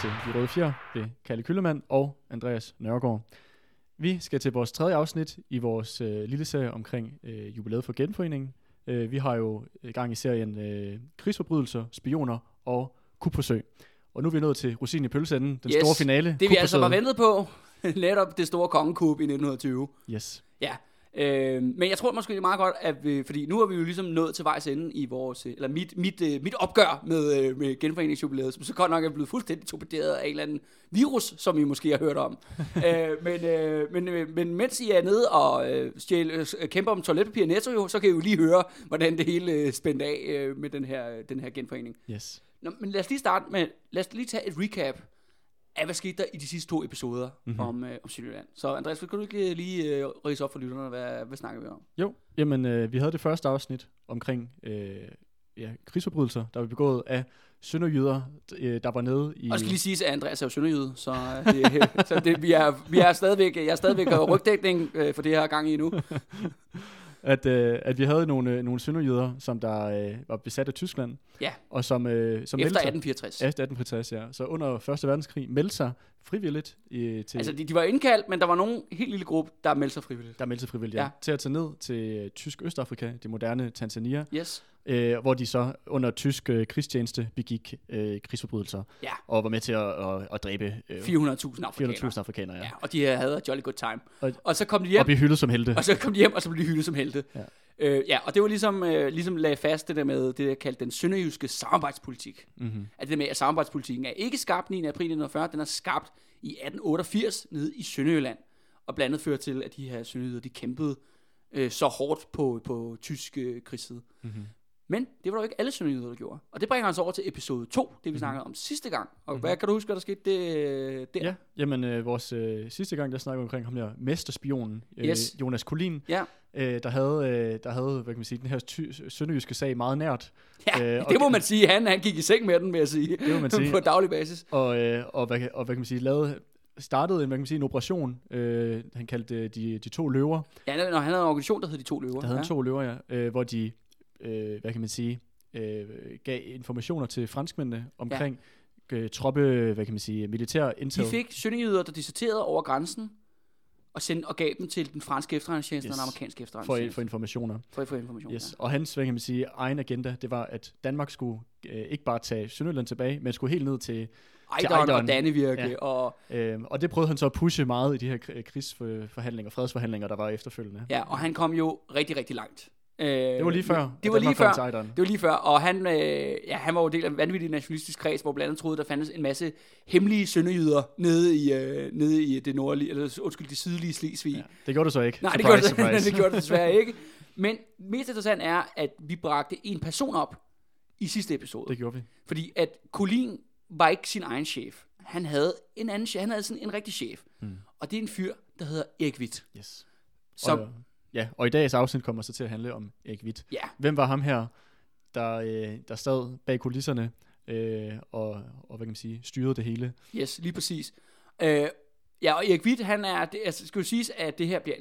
til De Røde Fjer ved Kalle Kyllermand og Andreas Nørgaard. Vi skal til vores tredje afsnit i vores øh, lille serie omkring øh, jubilæet for genforeningen. Øh, vi har jo i gang i serien øh, krigsforbrydelser, spioner og kupforsøg. Og nu er vi nået til Rosin i pølseenden, den Yes, store finale. Det vi altså var ventet på, netop det store kongekup i 1920. Yes. Ja, øh, men jeg tror måske det er meget godt, at vi, fordi nu er vi jo ligesom nået til vejs ende i vores, øh, eller mit, mit, øh, mit opgør med, øh, med genforeningsjubilæet, som så godt nok er blevet fuldstændig torpederet af en eller anden virus, som I måske har hørt om. øh, men, øh, men, men mens I er nede og øh, stjæl, øh, kæmper om toiletpapir netto, jo, så kan I jo lige høre, hvordan det hele øh, spændte af øh, med den her, den her genforening. Yes. Nå, men lad os lige starte med, lad os lige tage et recap af, hvad skete der i de sidste to episoder mm-hmm. om, øh, om Sydjylland. Så Andreas, kan du ikke lige øh, rise op for lytterne, hvad, hvad snakker vi om? Jo, jamen øh, vi havde det første afsnit omkring øh, ja, krigsforbrydelser, der var begået af sønderjyder, øh, der var nede i... Og skal lige sige, at Andreas er jo sønderjyde, så, øh, det, så det, vi, er, vi er stadigvæk, jeg er stadigvæk rygdækning øh, for det her gang i nu. at, øh, at vi havde nogle, øh, nogle sønderjyder, som der øh, var besat af Tyskland, Ja, og som, øh, som efter meldte sig- 1864. Ja, efter 1860, ja. Så under 1. verdenskrig meldte sig frivilligt i, til, Altså, de, de var indkaldt, men der var nogen helt lille gruppe, der meldte sig frivilligt. der meldte sig frivilligt, ja. Ja. ja. til at tage ned til øh, tysk Østafrika, det moderne Tanzania, Yes. Øh, hvor de så under tysk øh, krigstjeneste begik øh, krigsforbrydelser, Ja. og var med til at, at, at dræbe øh, 400.000 afrikanere. 400.000 afrikanere, ja. Ja, og de havde a jolly good time. Og- Og, så kom de hjem, Og blive hyldet som helte. Og så kom de hjem, og så blev de hyldet som helte. Ja. Øh, ja, og det var ligesom, øh, ligesom lagde fast det der med, det der kaldt den sønderjyske samarbejdspolitik. Mm-hmm. At det med, at samarbejdspolitikken er ikke skabt 9. april 1940, den er skabt i 1888 nede i Sønderjylland. Og blandt andet førte til, at de her sønderjyder, de kæmpede øh, så hårdt på, på tysk øh, krigsside. Mm-hmm. Men det var jo ikke alle sønderjyder, der gjorde. Og det bringer os over til episode 2, det vi snakkede om sidste gang. Og Mhm. hvad kan du huske, hvad der skete det, øh, der? Ja, jamen øh, vores øh, sidste gang, der snakkede vi omkring ham der mesterspionen, øh, Yes. Jonas Kolin, Ja, øh, der havde, øh, der havde, hvad kan man sige, den her ty- sønderjyske sag meget nært. ja Øh, øh, og- det må man sige. Han, han gik i seng med den, vil jeg sige. Det må man sige. på daglig basis. og, øh, og, hvad, og hvad kan man sige, lavede, startede en, hvad kan man sige, en operation, øh, han kaldte det de, de to løver, Ja, når han havde en organisation, der hed De To Løver. der havde ja. to løver, ja, øh, hvor de, øh, hvad kan man sige, øh, gav informationer til franskmændene omkring ja. øh, troppe, hvad kan man sige, militær intel. De fik sønderjyder, der disserterede over grænsen, og, sendte, og gav dem til den franske efterretningstjeneste yes. Og den amerikanske for, efterretningstjeneste. for informationer. for, for information. Yes. Og hans, hvad kan man sige, egen agenda, det var, at Danmark skulle øh, ikke bare tage Sønderjylland tilbage, men skulle helt ned til, Ja. Ejderen og. Dannevirke, Ja. og, øh, og det prøvede han så at pushe meget i de her kri- krigsforhandlinger, fredsforhandlinger, der var efterfølgende. ja, og han kom jo rigtig, rigtig langt. Øh, Det var lige før, Det var lige før. Det var lige før, og han, øh, ja, han var jo del af en vanvittig nationalistisk kreds, hvor blandt andet troede, der fandtes en masse hemmelige sønderjyder nede i, øh, nede i det nordlige, eller undskyld, det sydlige Slesvig. Ja, det gjorde det så ikke. Nej, det surprise, gjorde det, det gjorde det desværre ikke. Men mest interessant er, at vi bragte en person op i sidste episode. det gjorde vi. Fordi at Colin var ikke sin egen chef. Han havde en anden chef. Han havde sådan en rigtig chef. Mm. Og det er en fyr, der hedder Erik Witt. Yes. Som, Og, ja, og i dagens afsnit kommer så til at handle om Erik Witt. ja, Hvem var ham her, der, øh, der sad bag kulisserne øh, og, og, hvad kan man sige, styrede det hele? yes, lige præcis. Øh, ja, og Erik Witt, han er, det, altså, skal jo siges, at det her bliver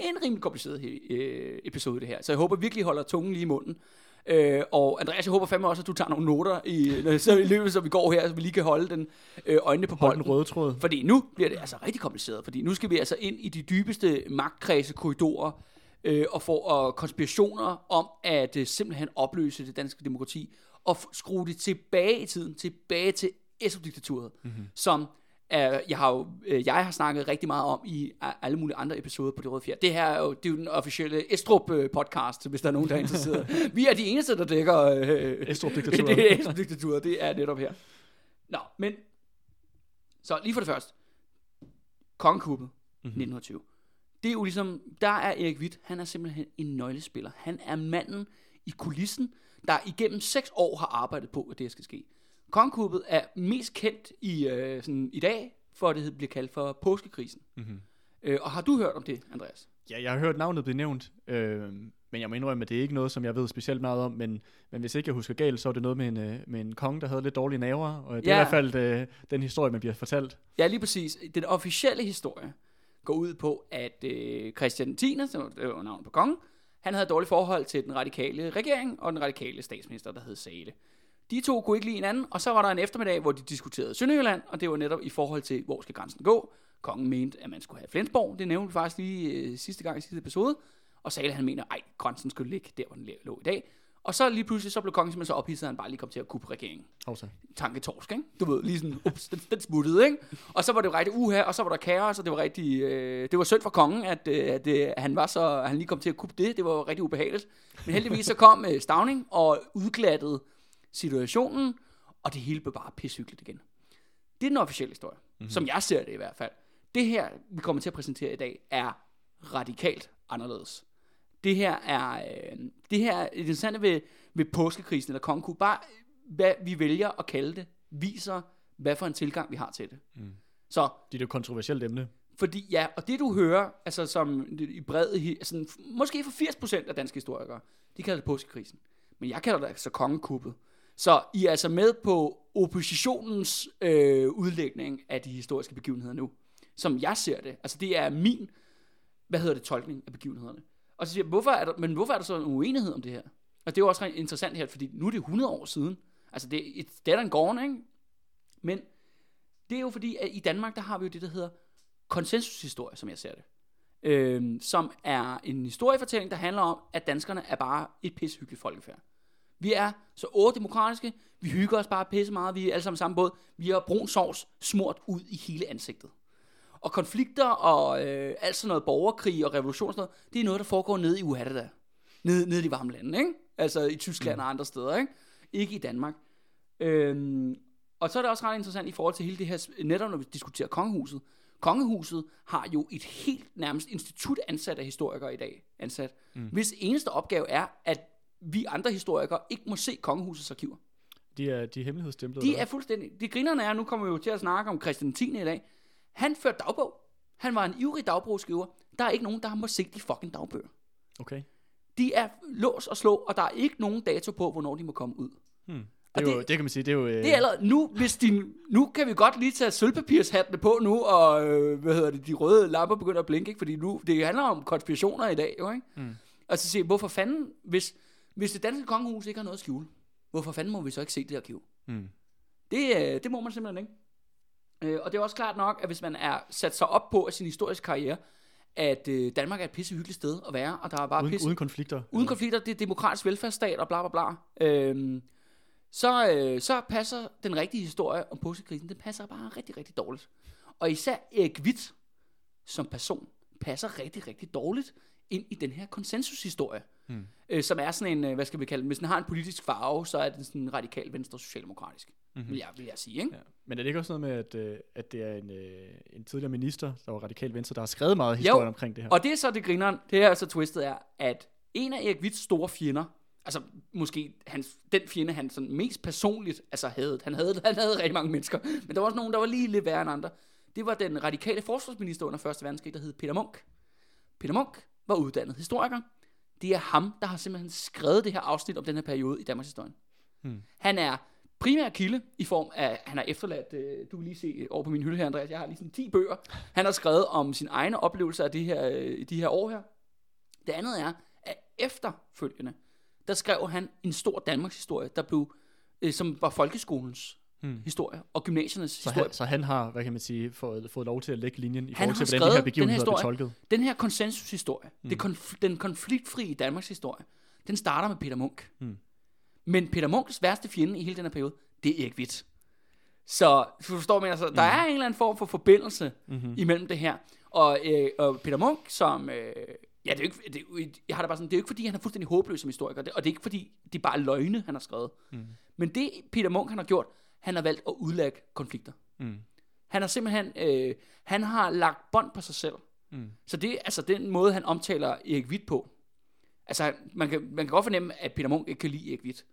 en rimelig kompliceret øh, episode, det her. Så jeg håber virkelig, I holder tungen lige i munden. Øh, og Andreas, jeg håber fandme også, at du tager nogle noter i, så i løbet, så vi går her, så vi lige kan holde den øh, øjnene på Hold bolden. den røde tråd. Fordi nu bliver det altså rigtig kompliceret, fordi nu skal vi altså ind i de dybeste magtkredse korridorer øh, og få og konspirationer om at øh, simpelthen opløse det danske demokrati og skrue det tilbage i tiden, tilbage til Estrup-diktaturet, mm-hmm. som jeg har jo øh, jeg har snakket rigtig meget om i alle mulige andre episoder på Det Røde Fjer. Det her er jo, det er jo den officielle Estrup-podcast, hvis der er nogen, der er interesseret. vi er de eneste, der dækker øh, Estrup-diktaturet. det er Estrup-diktaturet, det er netop her. Nå, men så lige for det første. Kongekuppet mm-hmm. 1920. Det er jo ligesom, der er Erik Witt, han er simpelthen en nøglespiller. Han er manden i kulissen, der igennem seks år har arbejdet på, at det her skal ske. Kongekuppet er mest kendt i, øh, sådan, i dag, for at det bliver kaldt for påskekrisen. Mm-hmm. Øh, og har du hørt om det, Andreas? Ja, jeg har hørt navnet blive nævnt, øh, men jeg må indrømme, at det er ikke noget, som jeg ved specielt meget om, men, men hvis ikke jeg husker galt, så var det noget med en, øh, med en konge, der havde lidt dårlige naver, og det er Ja. i hvert fald øh, den historie, man bliver fortalt. Ja, lige præcis. Den officielle historie går ud på, at øh, Christian 10., som det var navnet på kongen, han havde dårligt forhold til den radikale regering og den radikale statsminister, der hed Sale. De to kunne ikke lide hinanden, og så var der en eftermiddag, hvor de diskuterede Sønderjylland, og det var netop i forhold til, hvor skal grænsen gå. Kongen mente, at man skulle have Flensborg, det nævnte vi faktisk lige øh, sidste gang i sidste episode, og Sale han mener, at grænsen skulle ligge der, hvor den lå i dag. Og så lige pludselig, så blev kongen simpelthen så ophidset, at han bare lige kom til at kuppe regeringen. Også. Tanke torsk, ikke? Du ved, lige sådan, ups, den, den smuttede, ikke? Og så var det jo rigtig uha, og så var der kaos, og det var rigtig, øh, det var synd for kongen, at, øh, at øh, han var så, han lige kom til at kuppe det. Det var rigtig ubehageligt. Men heldigvis så kom øh, Stavning og udglattede situationen, og det hele blev bare pishyggeligt igen. Det er den officielle historie, mm-hmm. som jeg ser det i hvert fald. Det her, vi kommer til at præsentere i dag, er radikalt anderledes. Det her er, øh, det her er interessante ved, ved påskekrisen, eller kongekud, bare hvad vi vælger at kalde det, viser, hvad for en tilgang vi har til det. Mm. Så, Det er jo et kontroversielt emne. fordi ja, og det du hører, altså som i hi- altså, måske for 80% af danske historikere, de kalder det påskekrisen. Men jeg kalder det altså kongekuppet. Så I er altså med på oppositionens øh, udlægning af de historiske begivenheder nu. Som jeg ser det. Altså det er min, hvad hedder det, tolkning af begivenhederne. Og så siger jeg, hvorfor er der, men hvorfor er der så en uenighed om det her? Og det er jo også ret interessant her, fordi nu er det 100 år siden. Altså det, er- det and gone, ikke? Men det er jo fordi, at i Danmark, der har vi jo det, der hedder konsensushistorie, som jeg ser det. Øhm, som er en historiefortælling, der handler om, at danskerne er bare et pissehyggeligt folkefærd. Vi er så otte demokratiske, vi hygger os bare pisse meget, vi er alle sammen samme båd. Vi har brun sovs smurt ud i hele ansigtet. Og konflikter og øh, alt sådan noget borgerkrig og revolution og sådan noget, det er noget, der foregår nede i Uhatteda. Nede, nede i de varme lande, ikke? Altså i Tyskland mm. og andre steder, ikke? Ikke i Danmark. Øhm, og så er det også ret interessant i forhold til hele det her, netop når vi diskuterer kongehuset. Kongehuset har jo et helt nærmest institut ansat af historikere i dag, ansat, mm. hvis eneste opgave er, at vi andre historikere ikke må se kongehusets arkiver. De er, de er hemmelighedsstemplede. De er fuldstændig... De grinerne er, nu kommer vi jo til at snakke om Christian 10. i dag. Han førte dagbog. Han var en ivrig dagbogsskriver. Der er ikke nogen, der har må se de fucking dagbøger. Okay. De er lås og slå, og der er ikke nogen dato på, hvornår de må komme ud. Hmm. Det, er jo, det- det, kan man sige, det er jo... Øh, Det er allerede, nu, hvis din, nu kan vi godt lige tage sølvpapirshattene på nu, og øh, hvad hedder det, de røde lamper begynder at blinke, ikke? fordi nu, det handler om konspirationer i dag, jo, ikke? Mm. Og så siger jeg, hvorfor fanden, hvis, hvis det danske kongehus ikke har noget at skjule, hvorfor fanden må vi så ikke se det arkiv? Mm. Det, øh, det må man simpelthen ikke. Øh, og det er også klart nok, at hvis man er sat sig op på af sin historiske karriere, at øh, Danmark er et pisse hyggeligt sted at være, og der er bare Uden, pisse, uden konflikter. uden konflikter, det er demokratisk velfærdsstat og bla bla bla. Øhm, så, øh, så passer den rigtige historie om påskekrisen, den passer bare rigtig, rigtig dårligt. Og især Erik Witt som person passer rigtig, rigtig dårligt ind i den her konsensushistorie. Hmm. Øh, som er sådan en, øh, hvad skal vi kalde den, hvis den har en politisk farve, så er den sådan radikal venstre socialdemokratisk, mm-hmm. vil, jeg, vil jeg sige. Ikke? Ja. Men er det ikke også noget med, at, øh, at det er en, øh, en tidligere minister, der var radikal venstre, der har skrevet meget historie omkring det her? Og det er så det grineren, det her er så twistet er, at en af Erik Witts store fjender, altså måske hans, den fjende, han sådan mest personligt altså havde, han havde, han havde rigtig mange mennesker, men der var også nogen, der var lige lidt værre end andre. Det var den radikale forsvarsminister under 1. verdenskrig, der hed Peter Munk. Peter Munk var uddannet historiker. Det er ham, der har simpelthen skrevet det her afsnit om den her periode i Danmarks historie. Hmm. Han er primær kilde i form af, han har efterladt, øh, du kan lige se over på min hylde her, Andreas, jeg har lige sådan 10 bøger. Han har skrevet om sin egne oplevelser af de her, øh, de her år her. Det andet er, at efterfølgende, der skrev han en stor Danmarks historie, der blev, øh, som var folkeskolens hmm. historie og gymnasiernes så, historie. han, så han har, hvad kan man sige, fået, fået lov til at lægge linjen i forhold til, hvordan de her begivenheder historie. tolket. Den her konsensushistorie, mm. det konf- den konfliktfrie Danmarks historie, den starter med Peter Munk. Mm. Men Peter Munks værste fjende i hele den her periode, det er Erik Witt. Så du forstår mig, altså, der er en eller anden form for forbindelse mm-hmm. imellem det her. Og, øh, og Peter Munk, som... Øh, ja, det er jo ikke, det er, jeg har det bare sådan, det er jo ikke fordi, han er fuldstændig håbløs som historiker, det, og det er ikke fordi, det er bare løgne, han har skrevet. Mm. Men det Peter Munk, han har gjort, han har valgt at udlægge konflikter. Mm. Han har simpelthen, øh, han har lagt bånd på sig selv. Mm. Så det er altså den måde, han omtaler Erik Witt på. Altså, man kan, man kan godt fornemme, at Peter Munk ikke kan lide Erik Witt.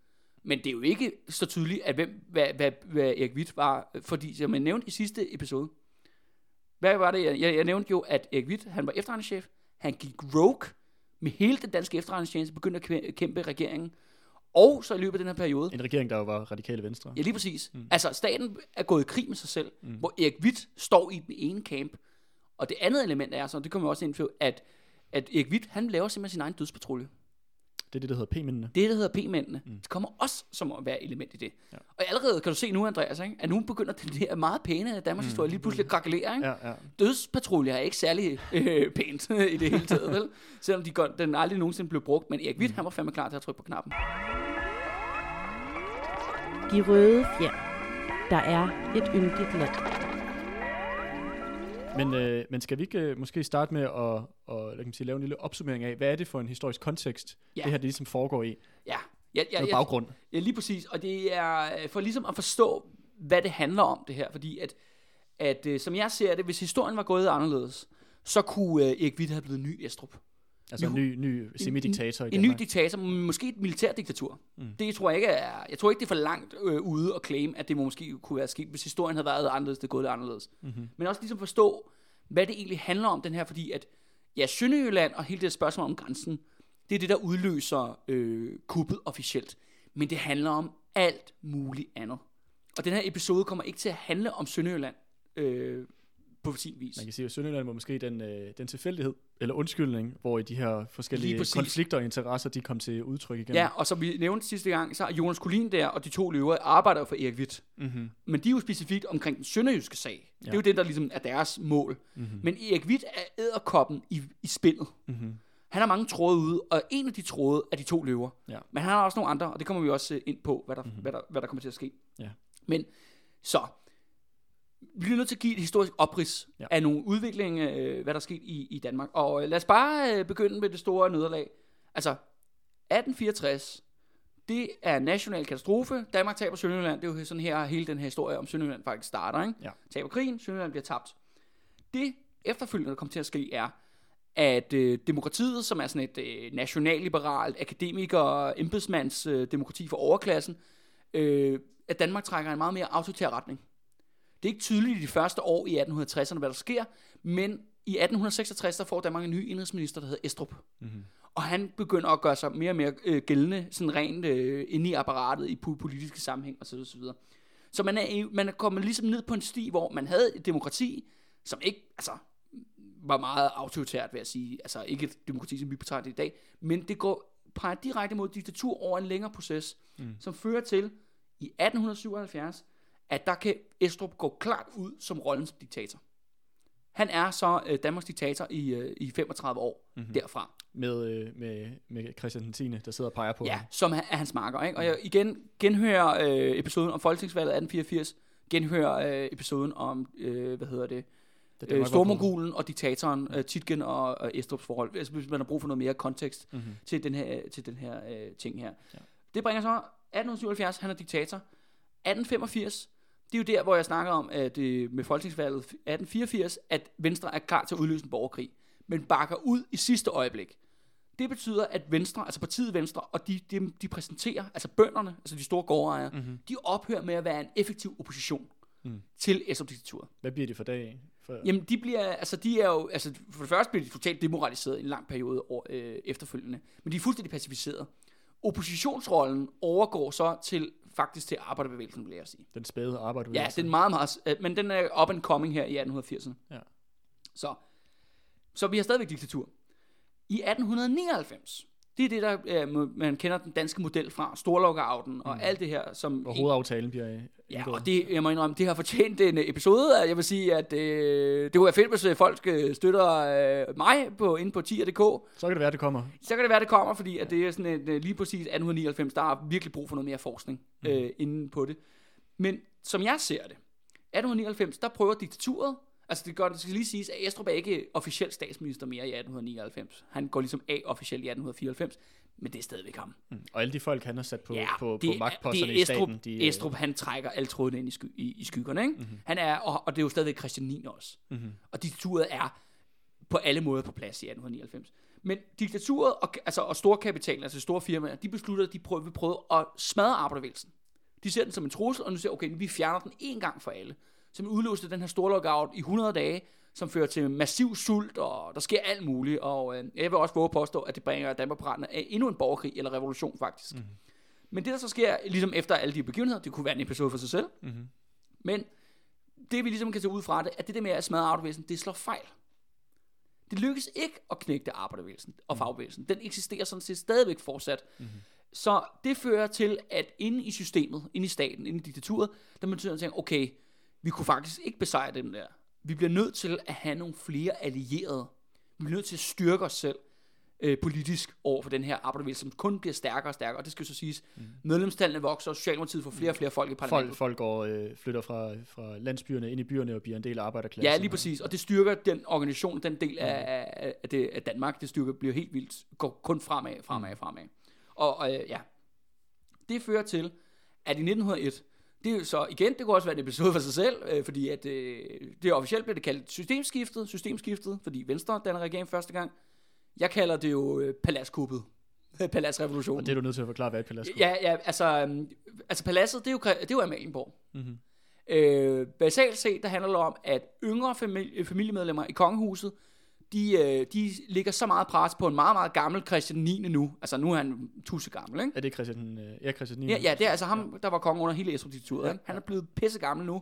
Men det er jo ikke så tydeligt, at hvem, hvad, hvad, hvad Erik Witt var. Fordi, som jeg nævnte i sidste episode, hvad var det? Jeg, jeg, jeg nævnte jo, at Erik Witt, han var efterretningschef. Han gik rogue med hele den danske efterretningstjeneste, begyndte at kæ- kæmpe regeringen. Og så i løbet af den her periode, En regering, der jo var radikale venstre. Ja, lige præcis. Mm. Altså, staten er gået i krig med sig selv, mm. hvor Erik Witt står i den ene camp. Og det andet element er så, og det kommer også ind på, at, at Erik Witt, han laver simpelthen sin egen dødspatrulje. Det er det, der hedder P-mændene. Det, der hedder P-mændene, mm. det kommer også som at være element i det. Ja. Og allerede kan du se nu, Andreas, ikke? at nu begynder den her meget pæne Danmarks historie lige pludselig at krakelere. Ikke? Mm. Ja, ja. Dødspatrulje er ikke særlig øh, pænt i det hele taget, vel? Selvom de godt, den aldrig nogensinde blev brugt. Men Erik Witt, han var fandme klar til at trykke på knappen. De røde fjer. Der er et yndigt land. Men, øh, men skal vi ikke øh, måske starte med at og, kan man sige, lave en lille opsummering af, hvad er det for en historisk kontekst, Ja. det her det ligesom foregår i? Ja, ja, ja, ja, baggrund. ja lige præcis. Og det er øh, for ligesom at forstå, hvad det handler om det her. Fordi at, at øh, som jeg ser det, hvis historien var gået anderledes, så kunne øh, Erik Witt have blevet ny Estrup. Altså en ny, ny semidiktator i En ny Danmark. diktator, måske et militærdiktatur. Mm. Det tror jeg ikke er, jeg tror ikke det er for langt øh, ude at claim, at det må måske kunne være sket, hvis historien havde været anderledes, det gået det anderledes. Mm-hmm. Men også ligesom forstå, hvad det egentlig handler om den her, fordi at, ja, Sønderjylland og hele det spørgsmål om grænsen, det er det, der udløser øh, kuppet officielt. Men det handler om alt muligt andet. Og den her episode kommer ikke til at handle om Sønderjylland øh, på sin vis. Man kan sige, at Sønderjylland var måske den, øh, den tilfældighed, eller undskyldning, hvor i de her Lige forskellige konflikter og interesser, de kom til udtryk igen. Ja, og som vi nævnte sidste gang, så er Jonas Kulin der, og de to løver arbejder for Erik Witt. Mm-hmm. Men de er jo specifikt omkring den sønderjyske sag. Ja. Det er jo det, der ligesom er deres mål. Mm-hmm. Men Erik Witt er æderkoppen i, i spillet. Mm-hmm. Han har mange tråde ude, og en af de tråde er de to løver. Ja. Men han har også nogle andre, og det kommer vi også øh, ind på, hvad der, mm-hmm. hvad der, hvad der kommer til at ske. Ja. Men så, vi bliver nødt til at give et historisk oprids Ja. af nogle udviklinger, øh, hvad der er sket i, i Danmark. Og øh, lad os bare øh, begynde med det store nederlag. Altså, 1864, det er en national katastrofe. Danmark taber Sønderjylland. Det er jo sådan her, hele den her historie om Sønderjylland faktisk starter. Ikke? Ja. Taber krigen, Sønderjylland bliver tabt. Det efterfølgende, der kommer til at ske, er, at øh, demokratiet, som er sådan et øh, nationalliberalt, akademiker, embedsmands øh, demokrati for overklassen, øh, at Danmark trækker en meget mere autoritær retning. Det er ikke tydeligt i de første år i 1860'erne, hvad der sker, men i 1866, der får Danmark en ny indrigsminister, der hedder Estrup. Mm-hmm. Og han begynder at gøre sig mere og mere øh, gældende, sådan rent øh, inde i apparatet, i po- politiske sammenhæng osv. osv. Så man er, man er kommet ligesom ned på en sti, hvor man havde et demokrati, som ikke, altså, var meget autoritært, vil jeg sige. Altså ikke et demokrati, som vi betragter i dag, men det går peger direkte mod diktatur over en længere proces, mm. som fører til i 1877, at der kan Estrup gå klart ud som rollen som diktator. Han er så øh, Danmarks diktator i, øh, i 35 år mm-hmm. derfra. Med, øh, med, med Christian den 10., der sidder og peger på Ja, ham. som er, hans marker. Ikke? Og jeg igen genhører øh, episoden om Folketingsvalget 1884, genhører øh, episoden om, øh, hvad hedder det, øh, Stormongolen og diktatoren øh, Titgen og, og Estrups forhold. Altså, hvis man har brug for noget mere kontekst Mhm. mm-hmm. til den her, til den her øh, ting her. Ja. Det bringer så 1877, han er diktator. 1885, det er jo der, hvor jeg snakker om, at øh, med folketingsvalget 1884, at Venstre er klar til at udløse en borgerkrig, men bakker ud i sidste øjeblik. Det betyder, at Venstre, altså partiet Venstre, og de, de, de præsenterer, altså bønderne, altså de store gårdejere, mm-hmm. de ophører med at være en effektiv opposition mm. til Estrup-diktaturet. Hvad bliver det for dag? For, Jamen, de bliver, altså, de er jo, altså, for det første bliver de totalt demoraliseret i en lang periode år, øh, efterfølgende. Men de er fuldstændig pacificeret. Oppositionsrollen overgår så til, faktisk til arbejderbevægelsen, vil jeg sige. Den spæde arbejde. Ja, den er meget, meget, øh, men den er up and coming her i 1880'erne. Ja. Så, så vi har stadigvæk diktatur. I 1899, det er det, der øh, man kender den danske model fra, Storlockouten og alt det her, som... Hvor hovedaftalen bliver øh, Ja, indgået. og det, jeg må indrømme, det har fortjent en øh, episode. Jeg vil sige, at øh, det kunne være fedt, hvis øh, folk støtter øh, mig på, inde på 10.dk. Så kan det være, det kommer. Så kan det være, det kommer, fordi at det er sådan øh, lige præcis 1899, der er virkelig brug for noget mere forskning øh, inden på det. Men som jeg ser det, 1899, der prøver diktaturet, altså det, gør, det skal lige siges, at Estrup er ikke officiel statsminister mere i 1899. Han går ligesom af officielt i 1894, men det er stadigvæk ham. Mm. Og alle de folk, han har sat på, på, på det er- magtposterne det er i staten. Estrup, De, øh, Estrup, han trækker alle trådene ind i, sky, i, i skyggerne, ikke? Mm-hmm. Han er, og, og det er jo stadigvæk Christian 9 også. Mm-hmm. Og diktaturet er på alle måder på plads i 1899. Men diktaturet og, altså, og storkapitalen, altså store firmaer, de beslutter, at de prøver, vil prøve at smadre arbejderbevægelsen. De ser den som en trussel, og nu siger okay, vi fjerner den en gang for alle. Som udløste den her store lockout i 100 dage, som fører til massiv sult, og der sker alt muligt. Og øh, jeg vil også våge at påstå, at det bringer Danmark på randen af endnu en borgerkrig, eller revolution faktisk. Mm-hmm. Men det, der så sker, ligesom efter alle de begivenheder, det kunne være en episode for sig selv, mm-hmm. men det vi ligesom kan tage ud fra det, at det der med at smadre arbejderbevægelsen, det slår fejl. Det lykkedes ikke at knægte arbejderbevægelsen og fagbevægelsen. Den eksisterer sådan set stadigvæk fortsat. Mm-hmm. Så det fører til, at inde i systemet, inde i staten, inde i diktaturet, der man tænker, okay, vi kunne faktisk ikke besejre dem der. Vi bliver nødt til at have nogle flere allierede. Vi bliver nødt til at styrke os selv øh, politisk over for den her arbejderbevægelse, som kun bliver stærkere og stærkere. Og det skal så siges, mm. medlemstallene vokser, og Socialdemokratiet får flere og flere folk i parlamentet. Folk, folk går, øh, flytter fra, fra landsbyerne ind i byerne og bliver en del af arbejderklassen. Ja, lige præcis. Og det styrker den organisation, den del af, af, af, det, af Danmark, det styrker bliver helt vildt, går kun fremad, fremad, fremad. Og, og øh, ja, det fører til, at i 1901, det er jo så igen, det kunne også være en episode for sig selv, øh, fordi at øh, det officielt bliver det kaldt systemskiftet, systemskiftet, fordi Venstre danner regering første gang. Jeg kalder det jo øh, paladskuppet. Paladsrevolutionen. Og det er du nødt til at forklare, hvad et palads Ja, ja, altså, øhm, altså paladset, det er jo, det er jo Amalienborg. Mm-hmm. Øh, basalt set, der handler det om, at yngre familie, familiemedlemmer i kongehuset, de, øh, de ligger så meget pres på en meget, meget gammel Christian 9. nu. Altså, nu er han tusse gammel, ikke? Er det Christian, øh, ja, Christian 9? Ja, ja, det er altså ham, der var konge under hele estrup ja, ja. Han er blevet pisse gammel nu,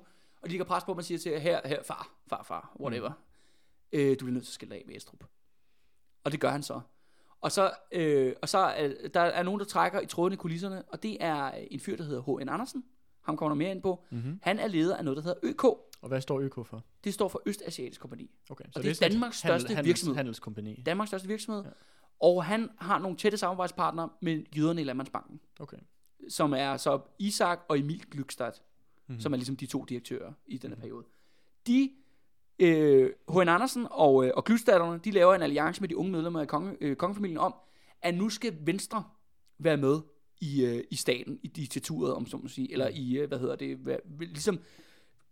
og de ligger pres på, at man siger til, her, her, far, far, far, whatever. Mm. Øh, du bliver nødt til at skille af med Estrup. Og det gør han så. Og så, øh, og så er, der er nogen, der trækker i tråden i kulisserne, og det er en fyr, der hedder H.N. Andersen. Ham kommer der mere ind på. Mm-hmm. Han er leder af noget, der hedder ØK. Og hvad står ØK for? Det står for Østasiatisk Kompani. Okay, så og det, det er Danmarks største handels, virksomhed. Handelskompani. Danmarks største virksomhed. Ja. Og han har nogle tætte samarbejdspartnere med jøderne i Landmandsbanken. Okay. Som er så Isak og Emil Glückstadt, mm-hmm. som er ligesom de to direktører i denne mm-hmm. periode. De øh, H.N. Andersen og, øh, og Glystaderne, de laver en alliance med de unge medlemmer af konge, øh, kongefamilien om, at nu skal Venstre være med i, øh, i staten, i diktaturet, om så må sige, eller i, øh, hvad hedder det, hvad, ligesom,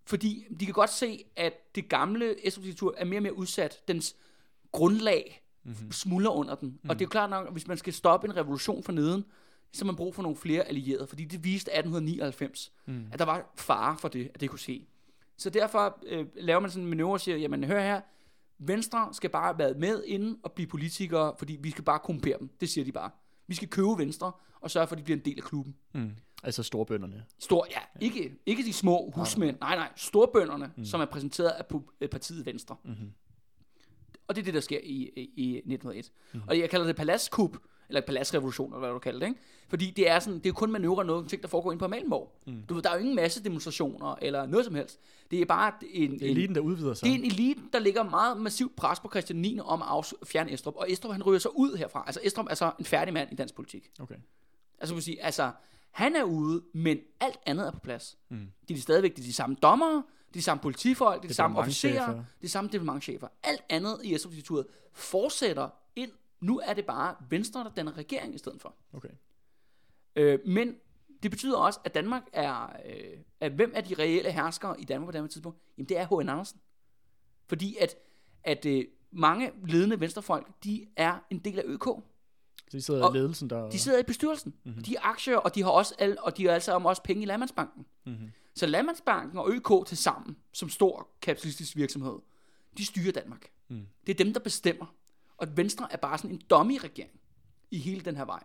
fordi de kan godt se, at det gamle Estrup-diktatur er mere og mere udsat, dens grundlag mm-hmm. smuldrer under den, mm-hmm. og det er jo klart nok, at hvis man skal stoppe en revolution fra neden, så har man brug for nogle flere allierede, fordi det viste 1899, mm. at der var fare for det, at det kunne ske. Så derfor øh, laver man sådan en manøvre og siger, jamen hør her, Venstre skal bare være med inden og blive politikere, fordi vi skal bare kompere dem. Det siger de bare. Vi skal købe Venstre og sørge for, at de bliver en del af klubben. Mm. Altså storbønderne. Stor, ja, ja. Ikke, ikke de små husmænd. Nej, nej. Storbønderne, mm. som er præsenteret af partiet Venstre. Mm-hmm. Og det er det, der sker i, i, i 1901. Mm-hmm. Og jeg kalder det paladskup, eller paladsrevolution, eller hvad du kalder det, ikke? Fordi det er, sådan, det er kun manøvrer noget ting, der foregår ind på Amalmborg. Mm. Du ved, der er jo ingen masse demonstrationer, eller noget som helst. Det er bare en... Det er eliten, der udvider sig. Det er en elite, der ligger meget massivt pres på Christian 9. om at fjerne Estrup. Og Estrup, han ryger så ud herfra. Altså, Estrup er så en færdig mand i dansk politik. Okay. Altså, man sige, altså, han er ude, men alt andet er på plads. Mm. De er stadigvæk de, de samme dommere, de samme politifolk, de de samme officerer, de samme departementchefer. Alt andet i Estrup fortsætter ind nu er det bare Venstre, der danner regering i stedet for. Okay. Øh, men det betyder også, at Danmark er, øh, at hvem er de reelle herskere i Danmark på det tidspunkt? Jamen det er H.N. Andersen. Fordi at, at øh, mange ledende venstrefolk, de er en del af ØK. Så de sidder i ledelsen der? De sidder i bestyrelsen. Mm-hmm. De er aktier, og de har også, al, og de har altså også penge i Landmandsbanken. Mm-hmm. Så Landmandsbanken og ØK til sammen, som stor kapitalistisk virksomhed, de styrer Danmark. Mm. Det er dem, der bestemmer. Og Venstre er bare sådan en dummy-regering i hele den her vej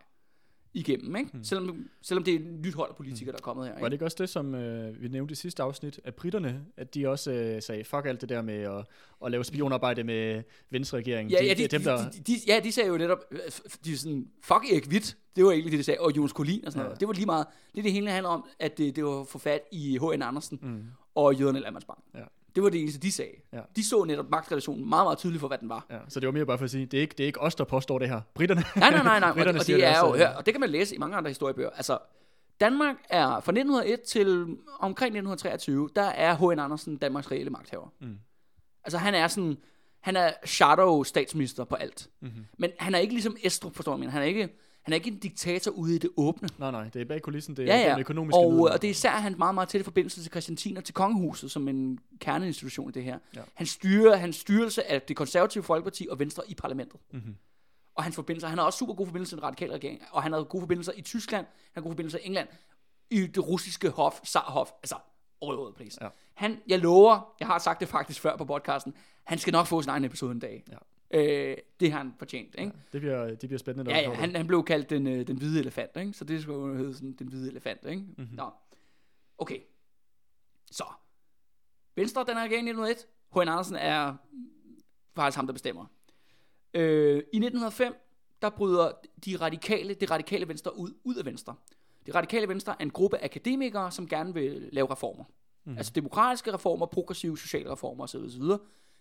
igennem, ikke? Hmm. Selvom, selvom det er et nyt hold af politikere, hmm. der er kommet her. Ikke? Var det ikke også det, som øh, vi nævnte i sidste afsnit, at britterne, at de også øh, sagde, fuck alt det der med at, at lave spionarbejde med Venstre-regeringen. Ja, ja, de, de, dem, der... de, de, ja, de sagde jo netop, øh, de sådan, fuck Erik Witt, det var egentlig det, de sagde, og Jonas Kolin og sådan ja. noget. Det var lige meget, det det hele handler om, at det, det var for fat i H.N. Andersen mm. og jøderne i Landmandsbank. Ja. Det var det eneste, de sagde. Ja. De så netop magtrelationen meget, meget tydeligt for, hvad den var. Ja, så det var mere bare for at sige, det er ikke, det er ikke os, der påstår det her. Britterne. Nej, nej, nej, nej. og, og, det er jo, her, og det kan man læse i mange andre historiebøger. Altså, Danmark er fra 1901 til omkring 1923, der er H.N. Andersen Danmarks reelle magthaver. Mm. Altså han er sådan, han er shadow statsminister på alt. Mm-hmm. Men han er ikke ligesom Estrup, forstår man. Han er ikke, han er ikke en diktator ude i det åbne. Nej, nej, det er bag kulissen, det er ja, ja. den økonomiske og, og det er især han meget, meget tæt forbindelse til Christian 10 og til kongehuset som en kerneinstitution i det her. Ja. Han styrer hans styrelse af det konservative folkeparti og Venstre i parlamentet. Mm-hmm. Og hans forbindelser, han har også super gode forbindelser til den radikale regering, og han har gode forbindelser i Tyskland, han har gode forbindelser i England, i det russiske hof, Sarhof, altså overhovedet pris. Ja. Han, jeg lover, jeg har sagt det faktisk før på podcasten, han skal nok få sin egen episode en dag. Ja. Øh, det har han fortjent, ikke? Ja, det, bliver, det bliver spændende. Ja, ja han, han blev kaldt den, øh, den hvide elefant, ikke? Så det skulle jo hedde sådan, den hvide elefant, ikke? Mm-hmm. Nå. Okay. Så. Venstre, den er regering i 1901. H.N. Andersen er faktisk ham, der bestemmer. Øh, I 1905, der bryder de radikale, det radikale venstre ud, ud af venstre. Det radikale venstre er en gruppe akademikere, som gerne vil lave reformer. Mm. Altså demokratiske reformer, progressive sociale reformer osv. osv.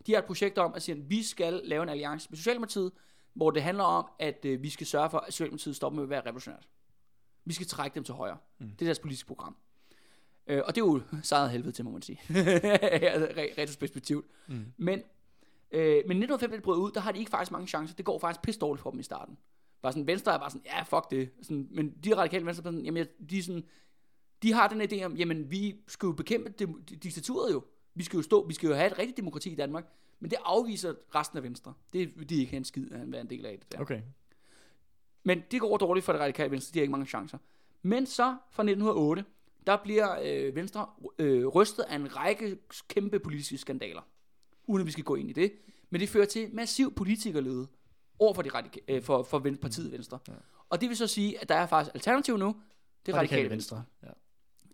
De har et projekt om at sige, at vi skal lave en alliance med Socialdemokratiet, hvor det handler om, at øh, vi skal sørge for, at Socialdemokratiet stopper med at være revolutionært. Vi skal trække dem til højre. Mm. Det er deres politiske program. Øh, og det er jo sejret helvede til, må man sige. re- retrospektivt. Mm. Men, øh, men 1905, da det brød ud, der har de ikke faktisk mange chancer. Det går faktisk pisse dårligt for dem i starten. Bare sådan, Venstre er bare sådan, ja, fuck det. Sådan, men de radikale venstre, sådan, jamen, de, er sådan, de har den idé om, jamen, vi skal jo bekæmpe dem, diktaturet jo. Vi skal jo stå, vi skal jo have et rigtigt demokrati i Danmark. Men det afviser resten af Venstre. Det vil de ikke have en skid at være en del af det der. Okay. Men det går dårligt for det radikale venstre, de har ikke mange chancer. Men så fra 1908, der bliver øh, Venstre øh, rystet af en række kæmpe politiske skandaler. Uden at vi skal gå ind i det. Men det fører til massiv politikerlede over for, de radika- øh, for, for partiet Venstre. Ja. Og det vil så sige, at der er faktisk alternativ nu. Det er radikale, venstre. Ja.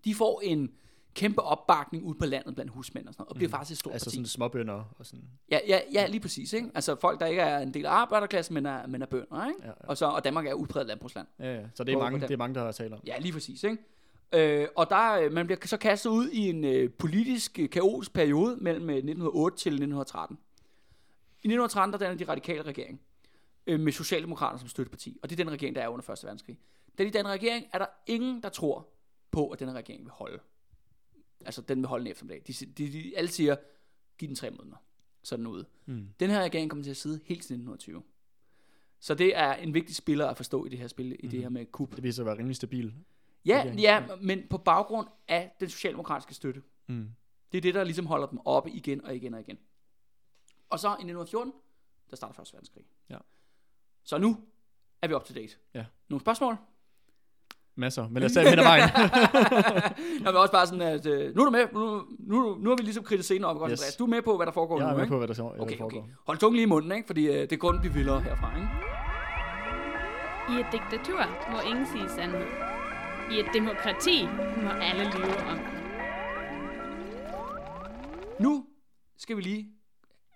De får en kæmpe opbakning ud på landet blandt husmænd og sådan noget, og bliver faktisk et stort Altså parti. sådan småbønder og sådan. Ja, ja, ja, lige præcis. Ikke? Altså folk, der ikke er en del af arbejderklassen, men er, men er bønder. Ikke? Ja, ja. Og, så, og Danmark er udpræget landbrugsland. Ja, ja. Så det er, mange, det er mange, der har talt om. Ja, lige præcis. Ikke? Øh, og der, øh, man bliver så kastet ud i en øh, politisk øh, kaotisk periode mellem øh, 1908 til 1913. I 1913 der danner de radikale regering øh, med Socialdemokraterne som støtteparti. Og det er den regering, der er under 1. verdenskrig. Da de danner regering, er der ingen, der tror på, at den regering vil holde. Altså, den vil holde en eftermiddag. De, de, de, alle siger, giv den tre måneder. Så er den ude. Mm. Den her regering kommer til at sidde helt til 1920. Så det er en vigtig spiller at forstå i det her spil, i det her med kup. Det viser at være rimelig stabil. Ja, regering. ja, men på baggrund af den socialdemokratiske støtte. Mm. Det er det, der ligesom holder dem oppe igen og igen og igen. Og så i 1914, der starter første verdenskrig. Ja. Så nu er vi up to date. Ja. Nogle spørgsmål? Masser. Men lad os tage hen ad vejen. Jeg vil også bare sådan, at øh, nu er du med. Nu, nu, nu har vi ligesom kritiseret scenen op. Yes. Yes. Du er med på, hvad der foregår Jeg er nu, med ikke? på, hvad der, så, hvad der Okay, foregår. okay. Hold tungen lige i munden, ikke? Fordi øh, det er kun blive vildere herfra, ikke? I et diktatur må ingen sige sandhed. I et demokrati må alle lyve om. Nu skal vi lige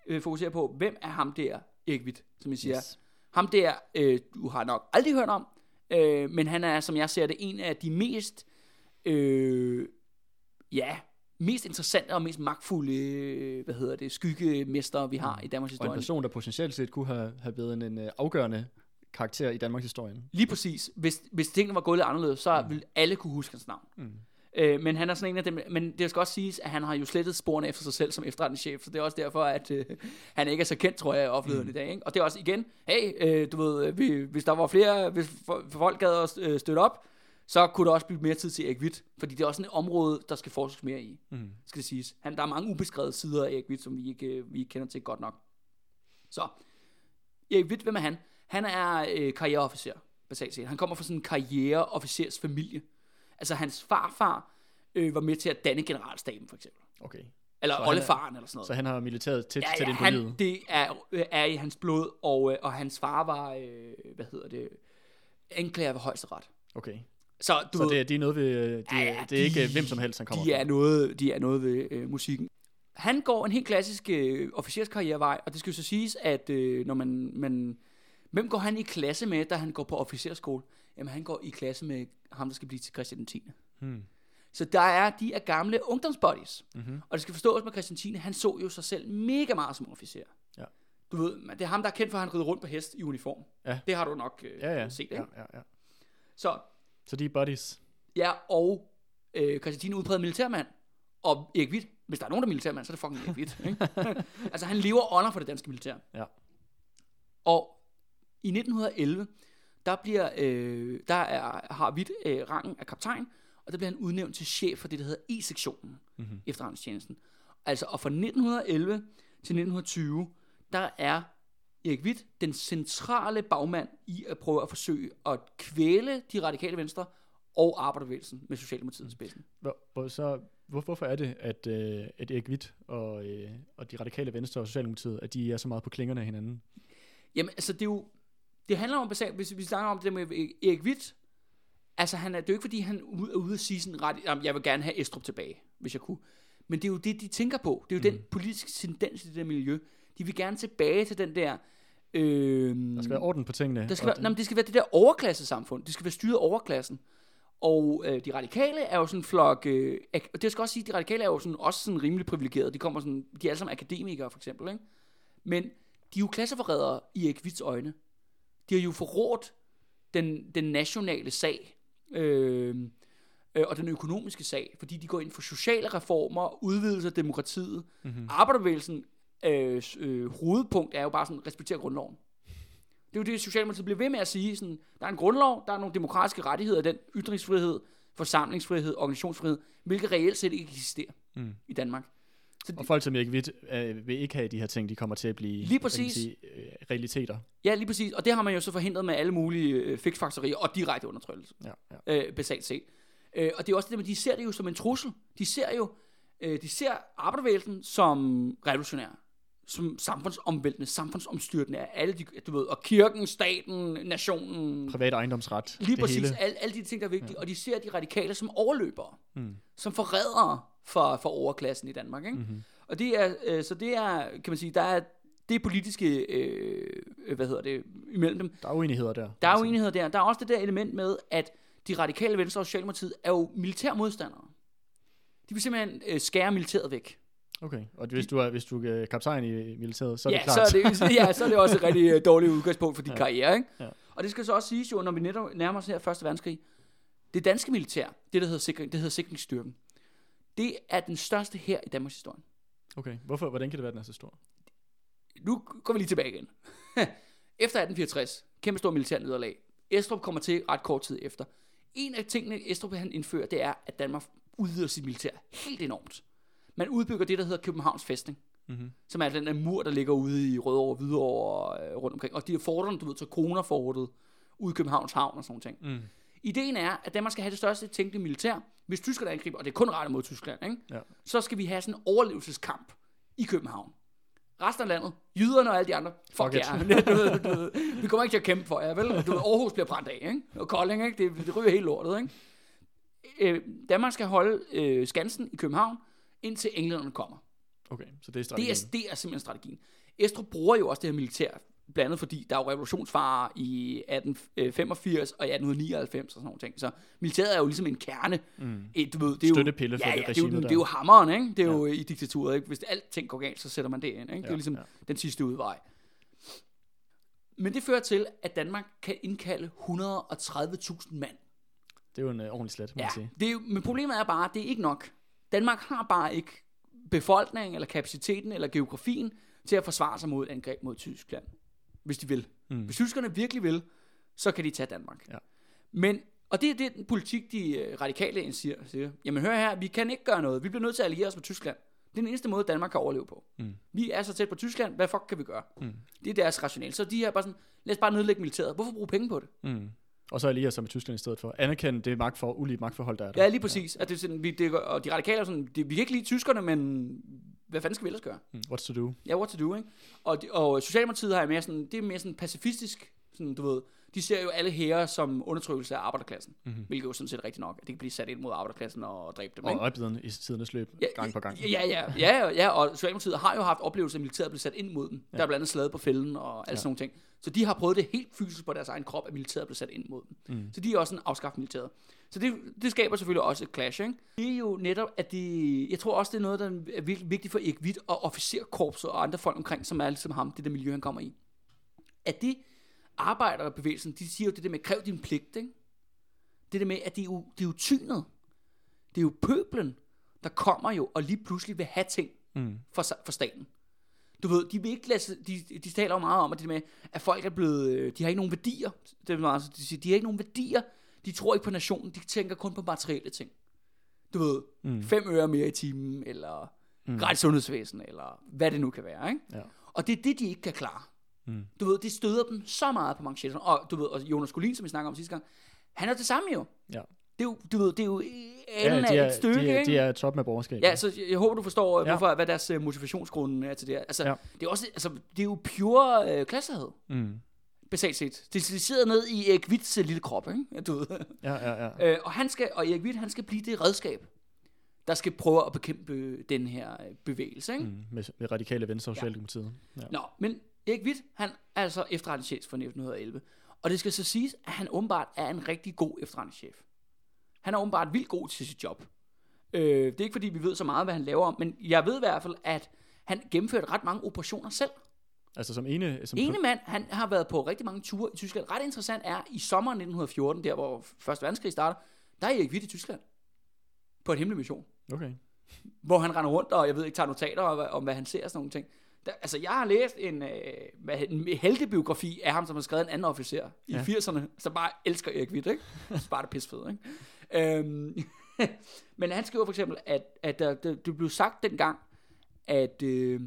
øh, fokusere på, hvem er ham der, Witt, som jeg siger. Yes. Ham der, øh, du har nok aldrig hørt om, øh, men han er, som jeg ser det, en af de mest, øh, ja, mest interessante og mest magtfulde, øh, hvad hedder det, skyggemestre, vi har i Danmarks Og en historie. person, der potentielt set kunne have, have været en, en øh, afgørende karakter i Danmarks historie. Lige præcis. Hvis, hvis tingene var gået lidt anderledes, så mm. ville alle kunne huske hans navn. Mm. Øh, men han er sådan en af dem, men det skal også siges, at han har jo slettet sporene efter sig selv som efterretningschef, så det er også derfor, at øh, han ikke er så kendt, tror jeg, i offentligheden mm. i dag. Ikke? Og det er også igen, hey, øh, du ved, øh, vi, hvis der var flere, hvis for, folk gad at øh, støtte op, så kunne der også blive mere tid til Erik Witt, fordi det er også et område, der skal forskes mere i, Mm. skal det siges. Han, der er mange ubeskrevede sider af Erik Witt, som vi ikke, øh, vi ikke kender til godt nok. Så, Erik Witt, hvem er han? Han er øh, karriereofficer, basalt set. Han kommer fra sådan en karriereofficers familie. Altså hans farfar øh, var med til at danne generalstaben, for eksempel. Okay. Eller Så han er- oldefaren, eller sådan noget. Så han har militæret tæt, ja, tæt ja, ind på han, livet. det er, øh, er i hans blod, og, øh, og hans far var, øh, hvad hedder det, anklager ved højesteret. Okay. Så du Så ved, det, det er noget ved, øh, de, Ja, ja, det er ikke de- øh, hvem som helst, han kommer de fra. er noget, de er noget ved øh, musikken. Han går en helt klassisk øh, officerskarrierevej, og det skal jo så siges, at øh, når man, man... Hvem går han i klasse med, da han går på officerskole? Jamen, han går i klasse med ham, der skal blive til Christian 10. Hmm. Så der er, de er gamle ungdomsbodies. Mm-hmm. Og det skal forstås med Christian 10. Han så jo sig selv mega meget som officer. Ja. Du ved, det er ham, der er kendt for, at han rider rundt på hest i uniform. Ja. Det har du nok øh, Ja, ja. set, ikke? ja, ja, ja. Så Så de er buddies. Ja, og øh, Christian er udpræget militærmand. Og Erik Witt, hvis der er nogen, der er militærmand, så er det fucking Erik Witt. Ikke? altså, han lever ånder for det danske militær. Ja. Og i 1911, der, bliver, øh, der er, har Witt øh, rangen af kaptajn, og der bliver han udnævnt til chef for det, der hedder E-sektionen, Mm-hmm. efterretningstjenesten. Altså, og fra 1911 til 1920, der er Erik Witt den centrale bagmand i at prøve at forsøge at kvæle de radikale venstre og arbejderbevægelsen med Socialdemokratiet i spidsen. Hvor, hvor, så, hvor, hvorfor er det, at, øh, at Erik Witt og, øh, og de radikale venstre og Socialdemokratiet, at de er så meget på klingerne af hinanden? Jamen, altså, det er jo... Det handler om, basalt, hvis vi snakker om det med Erik Witt, altså, han er, det er jo ikke, fordi han er ude, at sige sådan ret, jamen, jeg vil gerne have Estrup tilbage, hvis jeg kunne. Men det er jo det, de tænker på. Det er jo mm. den politiske tendens i det der miljø. De vil gerne tilbage til den der Øh, Der skal være orden på tingene. der skal være, nej, men det skal være det der overklassesamfund. Det skal være styret overklassen. Og øh, de radikale er jo sådan en flok... Øh, og det skal også sige, at de radikale er jo sådan, også sådan rimelig privilegerede. De, kommer sådan, de er alle sammen akademikere, for eksempel. Ikke? Men de er jo klasseforrædere i Ekvits øjne. De har jo forrådt den, den nationale sag. Øh, øh, og den økonomiske sag, fordi de går ind for sociale reformer, udvidelse af demokratiet. Mm-hmm. Arbejderbevægelsen øh, øh, hovedpunkt er jo bare sådan, respektere grundloven. Det er jo det, Socialdemokratiet bliver ved med at sige. Sådan, der er en grundlov, der er nogle demokratiske rettigheder, den ytringsfrihed, forsamlingsfrihed, organisationsfrihed, hvilket reelt set ikke eksisterer mm. i Danmark. Så Og folk, som ikke ved, øh, vil ikke have de her ting, de kommer til at blive Lige præcis. sige, øh, realiteter. Ja, lige præcis. Og det har man jo så forhindret med alle mulige øh, fiksfakserier og direkte undertrykkelse. Ja, ja. øh, basalt set. Øh, og det er også det, med, de ser det jo som en trussel. De ser jo, øh, de ser arbejdervægelsen som revolutionær, som samfundsomvæltende, samfundsomstyrtende af alle de, du ved, og kirken, staten, nationen, Privat ejendomsret. lige præcis, Hele. alle, alle de ting, der er vigtige, ja. og de ser de radikale som overløbere, mm. som forrædere for, for overklassen i Danmark, ikke? Mm-hmm. Og det er, øh, så det er, kan man sige, der er det politiske, øh, hvad hedder det, imellem dem, Der er uenigheder der. der er uenigheder der. Der er også det der element med, at de radikale venstre og Socialdemokratiet er jo militærmodstandere. De vil simpelthen øh, skære militæret væk. Okay, og hvis du er, hvis du er kaptajn i militæret, så er ja, det klart. så er det, ja, så er det også et rigtig øh, dårligt udgangspunkt for din ja. karriere. Ikke? Ja. Og det skal så også siges jo, når vi netop nærmer os her første verdenskrig, det danske militær, det der hedder, sikring, det hedder sikringsstyrken, det er den største her i Danmarks historie. Okay, hvorfor, hvordan kan det være, at den er så stor? Nu går vi lige tilbage igen. efter 1864, kæmpe stor militær nederlag. Estrup kommer til ret kort tid efter. En af tingene, Estrup han indfører, det er, at Danmark udvider sit militær helt enormt. Man udbygger det, der hedder Københavns Fæstning. Mm-hmm. Som er den der mur, der ligger ude i Rødovre, Hvidovre og øh, rundt omkring. Og de er forterne, du ved, til Kronerfortet ude i Københavns Havn og sådan noget. Mm. Ideen er, at Danmark skal have det største tænkelige militær. Hvis tyskerne angriber, og det er kun rettet mod Tyskland, ikke? Ja. så skal vi have sådan en overlevelseskamp i København. Resten af landet, jyderne og alle de andre, fuck, Fuck jer. du ved, du ved, vi kommer ikke til at kæmpe for jer, vel? Du ved, Aarhus bliver brændt af, ikke? Og Kolding, ikke? Det, det ryger helt lortet, ikke? Øh, Danmark skal holde øh, Skansen i København, indtil englænderne kommer. Okay, så det er Det strategien. er, det er simpelthen strategien. Estrup bruger jo også det her militær, blandt andet fordi der er jo revolutionsfarer i 1885 og i 1899 og sådan nogle ting. Så militæret er jo ligesom en kerne. Mm. Et, du ved, det er jo, Støttepille for ja, det ja, det, er jo, det er jo hammeren, ikke? Det er jo i diktaturet, ikke? Hvis alting går galt, så sætter man det ind, ikke? Det er Ja, ligesom ja. den sidste udvej. Men det fører til, at Danmark kan indkalde 130.000 mand. Det er jo en uh, ordentlig slet, må Ja, man sige. det er jo, men problemet er bare, at det er ikke nok. Danmark har bare ikke befolkningen, eller kapaciteten, eller geografien til at forsvare sig mod et angreb mod Tyskland, hvis de vil. Mm. Hvis tyskerne virkelig vil, så kan de tage Danmark. Ja. Men, og det er det, den politik, de øh, radikale siger, siger. Jamen hør her, vi kan ikke gøre noget. Vi bliver nødt til at alliere os med Tyskland. Det er den eneste måde, Danmark kan overleve på. Mm. Vi er så tæt på Tyskland, hvad fuck kan vi gøre? Mm. Det er deres rationale. Så de er bare sådan, lad os bare nedlægge militæret. Hvorfor bruge penge på det? Mm. Og så alliere sig med Tyskland i stedet for. Anerkende det magt for, ulige magtforhold, der er der. Ja, lige præcis. At det sådan, vi, det, og de radikale er sådan, det, vi kan ikke lide tyskerne, men hvad fanden skal vi ellers gøre? Mm. What's to do? Ja, what to do, ikke? Og, og Socialdemokratiet har mere sådan, det er mere sådan pacifistisk, sådan, du ved, de ser jo alle hære som undertrykkelse af arbejderklassen, mm-hmm. hvilket jo sådan set er rigtigt nok, at det kan blive sat ind mod arbejderklassen og dræbe dem, Og opviden i tidernes løb, gang på gang. Ja, ja, ja, ja, og Socialdemokratiet har jo haft oplevelser, at militæret blev sat ind mod dem. Ja. Der er blandt andet slaget på fælden og alle ja. sådan nogle ting. Så de har prøvet det helt fysisk på deres egen krop, at militæret blev sat ind mod dem. Mm. Så de er også en afskaffet militæret. Så det, det skaber selvfølgelig også et clash, ikke? Det er jo netop, at de, jeg tror også, det er noget, der er virkelig vigtigt for Erik Witt og officerkorpset og andre folk omkring, som er ligesom ham, det der miljø, han kommer i. At de arbejderbevægelsen, de siger jo det der med, kræv din pligt, ikke? Det der med, at det er jo, det er jo tynet. Det er jo pøblen, der kommer jo og lige pludselig vil have ting mm. for, for staten. Du ved, de vil ikke lade, de, de taler jo meget om, at det med, at folk er blevet, øh, de har ikke nogen værdier. Det er meget, de siger, de har ikke nogen værdier. De tror ikke på nationen, de tænker kun på materielle ting. Du ved, mm. fem øre mere i timen, eller mm. gratis sundhedsvæsen, eller hvad det nu kan være, ikke? Ja. Og det er det, de ikke kan klare. Mm. Du ved, det støder dem så meget på manchetterne. Og du ved, og Jonas Collin, som vi snakker om sidste gang, han er det samme jo. Ja. Det er jo, du ved, det er jo Ja, enden de af er, et stykke, de, er, ikke? de er top med borgerskab. Ja, så jeg, håber, du forstår, ja. Ja. hvorfor, hvad deres uh, motivationsgrunde er til det her. Altså, Ja. ja. det er også, altså, det er jo pure uh, klassehed. Mm. Basalt set. Det, det sidder ned i Erik Witts uh, lille krop, ikke? Ja, Du ved. ja, ja. ja. Øh, og, han skal, og Erik Witt, han skal blive det redskab, der skal prøve at bekæmpe den her øh, bevægelse, ikke? Mm. Med, med radikale venstre og Socialdemokratiet. Ja. Nå, men Erik Witt, han er altså efterretningschef for 1911. Og det skal så siges, at han åbenbart er en rigtig god efterretningschef. Han er åbenbart vildt god til sit job. Øh, det er ikke fordi, vi ved så meget, hvad han laver om, men jeg ved i hvert fald, at han gennemførte ret mange operationer selv. Altså som ene... Som Ene mand, han har været på rigtig mange ture i Tyskland. Ret interessant er, i sommeren 1914, der hvor Første Verdenskrig starter, der er Erik Witt i Tyskland. På en hemmelig mission. Okay. Hvor han render rundt, og jeg ved ikke, tager notater om, om hvad han ser og sådan nogle ting. Der, altså, jeg har læst en, øh, en heltebiografi af ham, som har skrevet en anden officer i Ja. 80'erne, som bare elsker Erik Witt, ikke? Så bare det pissefed, ikke? øhm, men han skriver for eksempel, at, at der, det, blev sagt dengang, at, øh,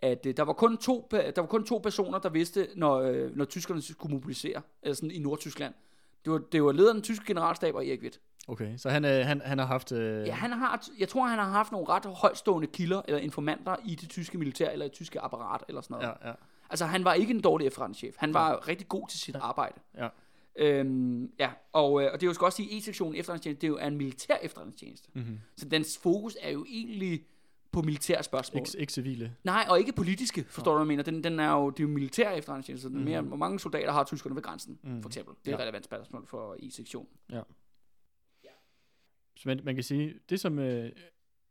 at øh, der, var kun to, der var kun to personer, der vidste, når, øh, når tyskerne skulle mobilisere altså sådan i Nordtyskland. Det var, det var lederen af den tyske generalstab og Erik Witt. Okay, så han, øh, han, han har haft... Øh, Ja, han har, jeg tror, han har haft nogle ret højstående kilder eller informanter i det tyske militær eller det tyske apparat eller sådan noget. ja, ja. Altså, han var ikke en dårlig efterretningschef. Han var rigtig god til sit arbejde. Ja. Øhm, ja, og, øh, og det er jo også sige, E-sektionen efterretningstjeneste, det er jo er en militær efterretningstjeneste. Mm-hmm. Så dens fokus er jo egentlig på militære spørgsmål. Ikke, ikke civile. Nej, og ikke politiske, forstår du, hvad jeg mener? Den, den er jo, det er jo militær efterretningstjeneste. Mm. Mere, hvor mange soldater har tyskerne ved grænsen, Mhm. for eksempel. Det er et Ja. relevant spørgsmål for E-sektionen. Så man, man kan sige, det som, øh,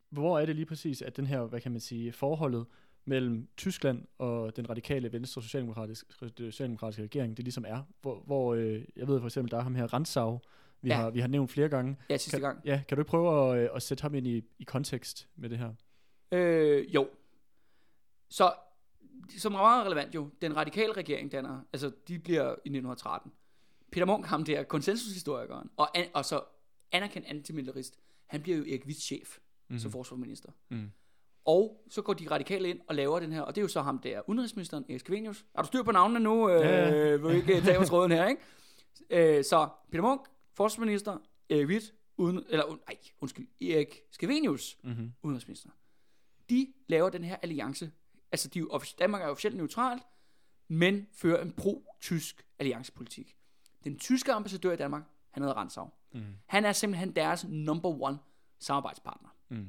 hvor er det lige præcis, at den her, hvad kan man sige, forholdet mellem Tyskland og den radikale venstre socialdemokratiske, socialdemokratiske regering, det ligesom er, hvor, hvor øh, jeg ved for eksempel, der er ham her Ransau, vi, Ja. har, vi har nævnt flere gange. Ja, sidste Kan, gang. ja, kan du ikke prøve at, øh, at sætte ham ind i, i kontekst med det her? Øh, jo. Så, som er meget relevant jo, den radikale regering danner, altså de bliver i 1913. Peter Munk, ham der konsensushistorikeren, og, an, og så anerkendt antimilitarist, han bliver jo Erik Witts chef mm-hmm. som forsvarsminister. Mm. Og så går de radikale ind og laver den her, og det er jo så ham der, udenrigsministeren Erik Skavenius. Er du styr på navnene nu? Øh, Ja, ja. Vil ikke tage os råden her, ikke? Øh, så Peter Munk, forsvarsminister, Erik Witt, uden, eller, un, ej, undskyld, Erik Skavenius, Mm-hmm. udenrigsminister. De laver den her alliance. Altså, de er jo Danmark er officielt neutralt, men fører en pro-tysk alliancepolitik. Den tyske ambassadør i Danmark, han hedder Ransau. Mm. Han er simpelthen deres number one samarbejdspartner. Mm.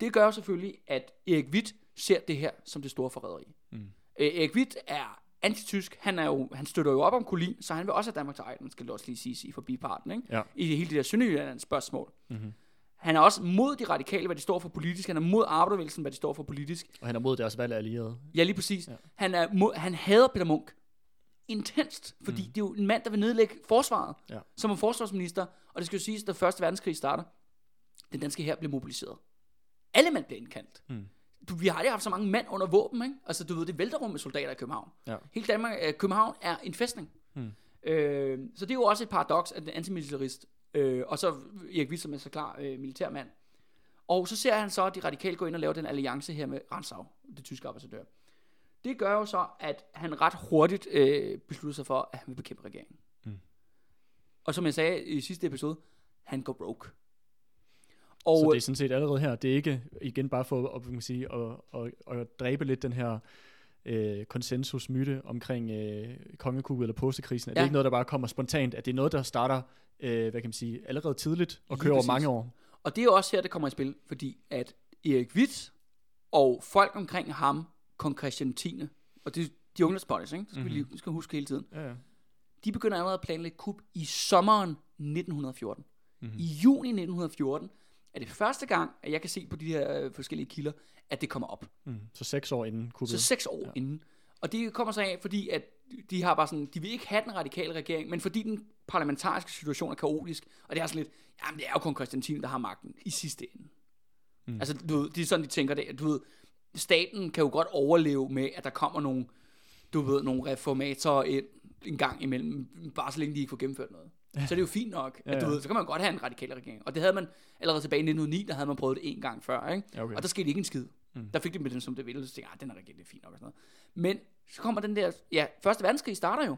Det gør selvfølgelig, at Erik Witt ser det her som det store forræderi. Mm. Øh, Erik Witt er antitysk. Han, er jo, han støtter jo op om Kolin, så han vil også have Danmark til ejden, skal det også lige sige i forbiparten, ikke? Ja. I hele det der Sønderjyllands spørgsmål. Mm-hmm. Han er også mod de radikale, hvad de står for politisk. Han er mod arbejdervægelsen, hvad de står for politisk. Og han er mod deres valg af allierede. Ja, lige præcis. Ja. Ja. Han, er mod, han hader Peter Munk intenst, fordi mm. det er jo en mand, der vil nedlægge forsvaret Ja. som er forsvarsminister. Og det skal jo siges, at da Første Verdenskrig starter, den danske her bliver mobiliseret. Alle mænd bliver indkaldt. Mm. Du, vi har aldrig haft så mange mænd under våben, ikke? Altså, du ved, det vælter rum med soldater i København. Ja. Hele Danmark, øh, København er en fæstning. Mm. Øh, så det er jo også et paradoks, at den antimilitarist, øh, og så Erik Witt, som er så klar øh, militærmand. Og så ser han så, at de radikale går ind og laver den alliance her med Ransau, det tyske ambassadør. Det gør jo så, at han ret hurtigt øh, beslutter sig for, at han vil bekæmpe regeringen. Mm. Og som jeg sagde i sidste episode, han går broke. Og, så det er sådan set allerede her, det er ikke igen bare for at, man sige, at, at, at dræbe lidt den her øh, konsensusmyte omkring øh, kongekuppet eller postekrisen. Er det Ja. ikke noget, der bare kommer spontant? At det er noget, der starter øh, hvad kan man sige, allerede tidligt og kører over mange år? Og det er jo også her, det kommer i spil, fordi at Erik Witt og folk omkring ham, kong Christian 10., og det de unge spotters, ikke? Det skal mm-hmm. vi Mhm. lige skal huske hele tiden. Ja, ja. De begynder allerede at planlægge kup i sommeren 1914. Mhm. Mm-hmm. I juni 1914 er det første gang, at jeg kan se på de her øh, forskellige kilder, at det kommer op. Mm. Så seks år inden kuppet. Så seks år Ja. inden. Og det kommer så af, fordi at de har bare sådan, de vil ikke have den radikale regering, men fordi den parlamentariske situation er kaotisk, og det er sådan lidt, jamen det er jo kun Konstantin, der har magten i sidste ende. Mm. Altså, du ved, det er sådan, de tænker det. Du ved, staten kan jo godt overleve med, at der kommer nogle, du ved, nogle reformatorer ind en gang imellem, bare så længe de ikke får gennemført noget. Så er det jo fint nok, at Ja, du ja. ved, så kan man godt have en radikal regering. Og det havde man allerede tilbage i 1909, der havde man prøvet det en gang før, ikke? Okay. Og der skete ikke en skid. Mm. Der fik de med den, som det ville, så tænkte jeg, ah, den er regering, det er fint nok og sådan noget. Men så kommer den der, ja, første verdenskrig starter jo.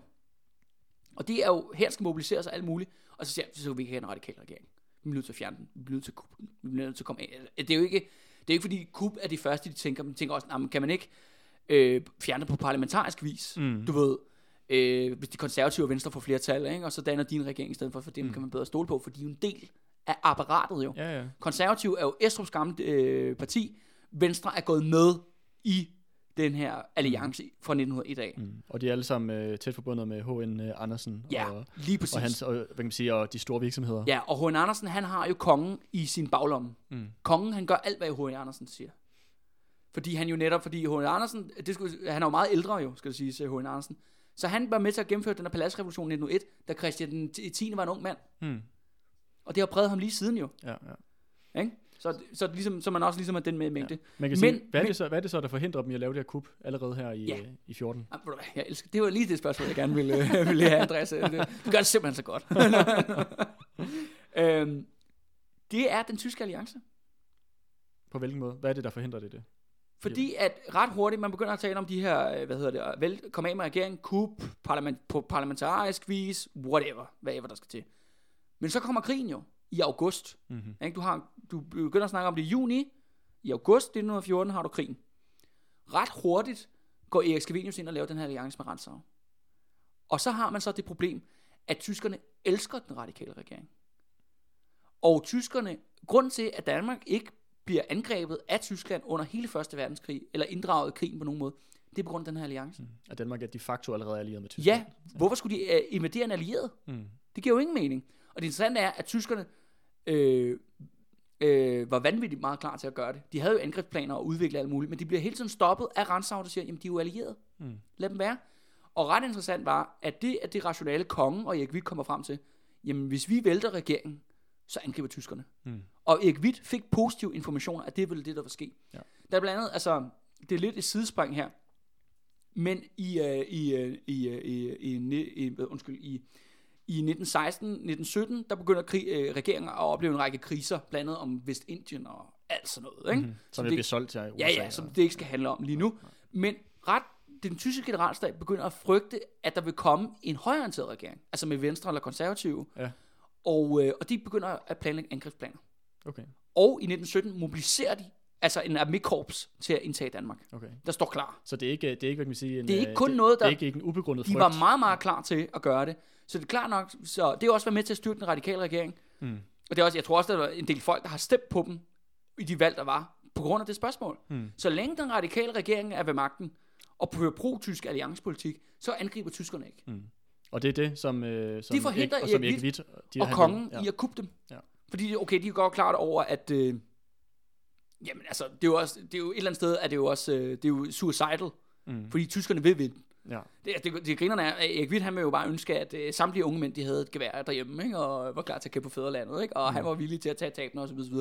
Og det er jo, her skal mobiliseres og alt muligt. Og så siger jeg, så vi ikke have en radikal regering. Vi bliver nødt til at fjerne den. Vi bliver nødt til at, kuppe den. Vi bliver nødt til at komme af. Det er jo ikke, det er ikke fordi kub er det første, de tænker. Men de tænker også, nah, men kan man ikke øh, fjerne det på parlamentarisk vis? Mm. Du ved, øh, hvis de konservative og venstre får flertal, ikke? og så danner de en regering i stedet for, for dem mm. kan man bedre stole på, for de er jo en del af apparatet jo. Ja, ja. Konservativ er jo Estrup's gamle øh, parti. Venstre er gået med i den her alliance fra 1901 af. Mm. Og de er alle sammen øh, tæt forbundet med H.N. Andersen Ja, og, lige præcis. og, hans, og, hvad kan man sige, og de store virksomheder. Ja, og H.N. Andersen, han har jo kongen i sin baglomme. Mm. Kongen, han gør alt, hvad H.N. Andersen siger. Fordi han jo netop, fordi H.N. Andersen, det skulle, han er jo meget ældre jo, skal det sige, H.N. Andersen. Så han var med til at gennemføre den her paladsrevolution i 1901, da Christian den 10. var en ung mand. Mm. Og det har præget ham lige siden jo. Ja, ja. Ikke? Så, så, ligesom, så man også ligesom er den med mængde. Man kan sige, Men- hvad, er det så, hvad er det så, der forhindrer dem i at lave det her kup allerede her i, Ja. øh, i 14? Ja, ved du hvad, jeg elsker. Det var lige det spørgsmål, jeg gerne ville, øh, ville have, Andreas. Det- Du gør det simpelthen så godt. øhm, det er den tyske alliance. På hvilken måde? Hvad er det, der forhindrer det? det? Fordi at ret hurtigt, man begynder at tale om de her, øh, hvad hedder det, vel, kom af med regeringen, kup, parlament, på parlamentarisk vis, whatever, hvad ever der skal til. Men så kommer krigen jo, i august. Mm-hmm. Ikke? Du, har, du begynder at snakke om det i juni, i august 1914 har du krigen. Ret hurtigt går Erik Scavenius ind og laver den her alliance med Rantzau. Og så har man så det problem, at tyskerne elsker den radikale regering. Og tyskerne, grund til, at Danmark ikke bliver angrebet af Tyskland under hele Første Verdenskrig, eller inddraget i krigen på nogen måde, det er på grund af den her alliance. Mm. At Danmark er de facto allerede allieret med Tyskland. Ja, hvorfor skulle de uh, invadere en allieret? Mm. Det giver jo ingen mening. Og det interessante er, at tyskerne øh, øh, var vanvittigt meget klar til at gøre det. De havde jo angrebsplaner og udvikle alt muligt, men de bliver hele tiden stoppet af Rantzau, der siger, jamen de er jo allierede. Mm. Lad dem være. Og ret interessant var, at det, at det rationale kongen og Erik Witt kommer frem til, jamen hvis vi vælter regeringen, så angriber tyskerne. Mm. Og Erik Witt fik positiv information, at det ville det, der var ske. Ja. Der er blandt andet, altså, det er lidt et sidespring her, men i, øh, i, øh, i, øh, i, i, i, undskyld, i, i 1916-1917, der begynder krig, øh, regeringen at opleve en række kriser, blandt andet om Vestindien og alt sådan noget. Ikke? Mm. Så Som det- det bliver solgt til USA. Ja, ja, som det ikke skal handle om lige nu. Men ret, den tyske generalstab begynder at frygte, at der vil komme en højorienteret regering, altså med venstre eller konservative, Ja, og, øh, og de begynder at planlægge angrebsplaner. okay. Og i 1917 mobiliserer de altså en armékorps til at indtage Danmark, okay. der står klar. Så det er ikke, det er ikke hvad kan man sige, en, Det er ikke øh, kun det, noget, Det er der- ikke, ikke en ubegrundet De frygt. var meget, meget klar til at gøre det. Så det er klart nok, så det er også været med til at styrke den radikale regering. Mm. Og det er også, jeg tror også, der var en del folk, der har stemt på dem i de valg, der var, på grund af det spørgsmål. Mm. Så længe den radikale regering er ved magten, og fører pro-tysk alliancepolitik, så angriber tyskerne ikke. Mm. Og det er det, som, øh, som De forhindrer Erik, og som Erik Witt, de og kongen ja. i at kuppe dem. Ja. Fordi, okay, de er godt klart over, at... Øh, jamen, altså, det er jo også... Det er jo et eller andet sted, at det er jo også... Øh, det er jo suicidal. Mm. Fordi tyskerne vil vinde. Ja. Det, det, det grinerne er, at Erik Witt, han vil jo bare ønske, at øh, samtlige unge mænd, de havde et gevær derhjemme, ikke? og var klar til at kæmpe på fædrelandet, ikke? og han var villig til at tage tabene osv. osv.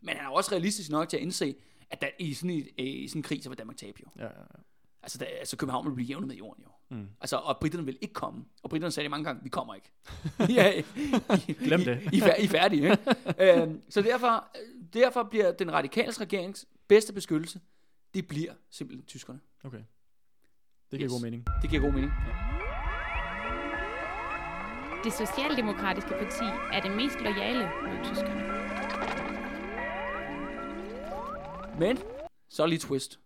Men han er også realistisk nok til at indse, at der, i, sådan en, i sådan en krig, så vil Danmark tabe jo. Ja, ja, ja. Altså, der, altså København vil blive jævnet med jorden jo. Mm. Altså, og britterne vil ikke komme. Og britterne sagde det mange gange, vi kommer ikke. ja, I, Glem det. I, I, er I er færdige, ikke? øhm, så derfor, derfor bliver den radikale regerings bedste beskyttelse, det bliver simpelthen tyskerne. Okay. Det giver Yes. god mening. Det giver god mening. Det socialdemokratiske parti er det mest lojale mod tyskerne. Men, så er lige twist.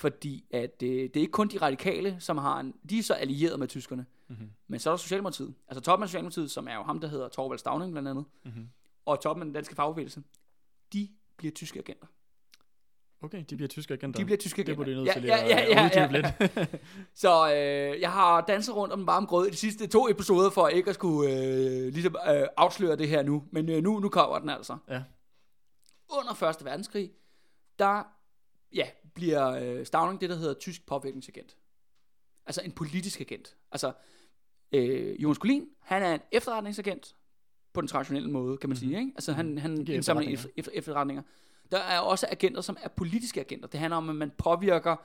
Fordi at, øh, det er ikke kun de radikale, som har en, de er så allieret med tyskerne. Mm-hmm. Men så er der Socialdemokratiet. Altså toppen af Socialdemokratiet, som er jo ham, der hedder Torvald Stavning blandt andet. Mm-hmm. Og toppen af den danske fagbevægelse. De bliver tyske agenter. Okay, de bliver tyske agenter. De bliver tyske det agenter. burde I nødt ja, til ja, ja, at ja, uddybe ja. lidt. Så øh, jeg har danset rundt om den varme grød i de sidste to episoder, for ikke at skulle øh, ligesom, øh, afsløre det her nu. Men øh, nu, nu kommer den altså. Ja. Under Første Verdenskrig, der ja, bliver øh, Stavning det, der hedder tysk påvirkningsagent. Altså en politisk agent. Altså, øh, Jonas Collin, han er en efterretningsagent på den traditionelle måde, kan man sige. Ikke? Altså, han, han indsamler efterretninger. efter, efter, efterretninger. Der er også agenter, som er politiske agenter. Det handler om, at man påvirker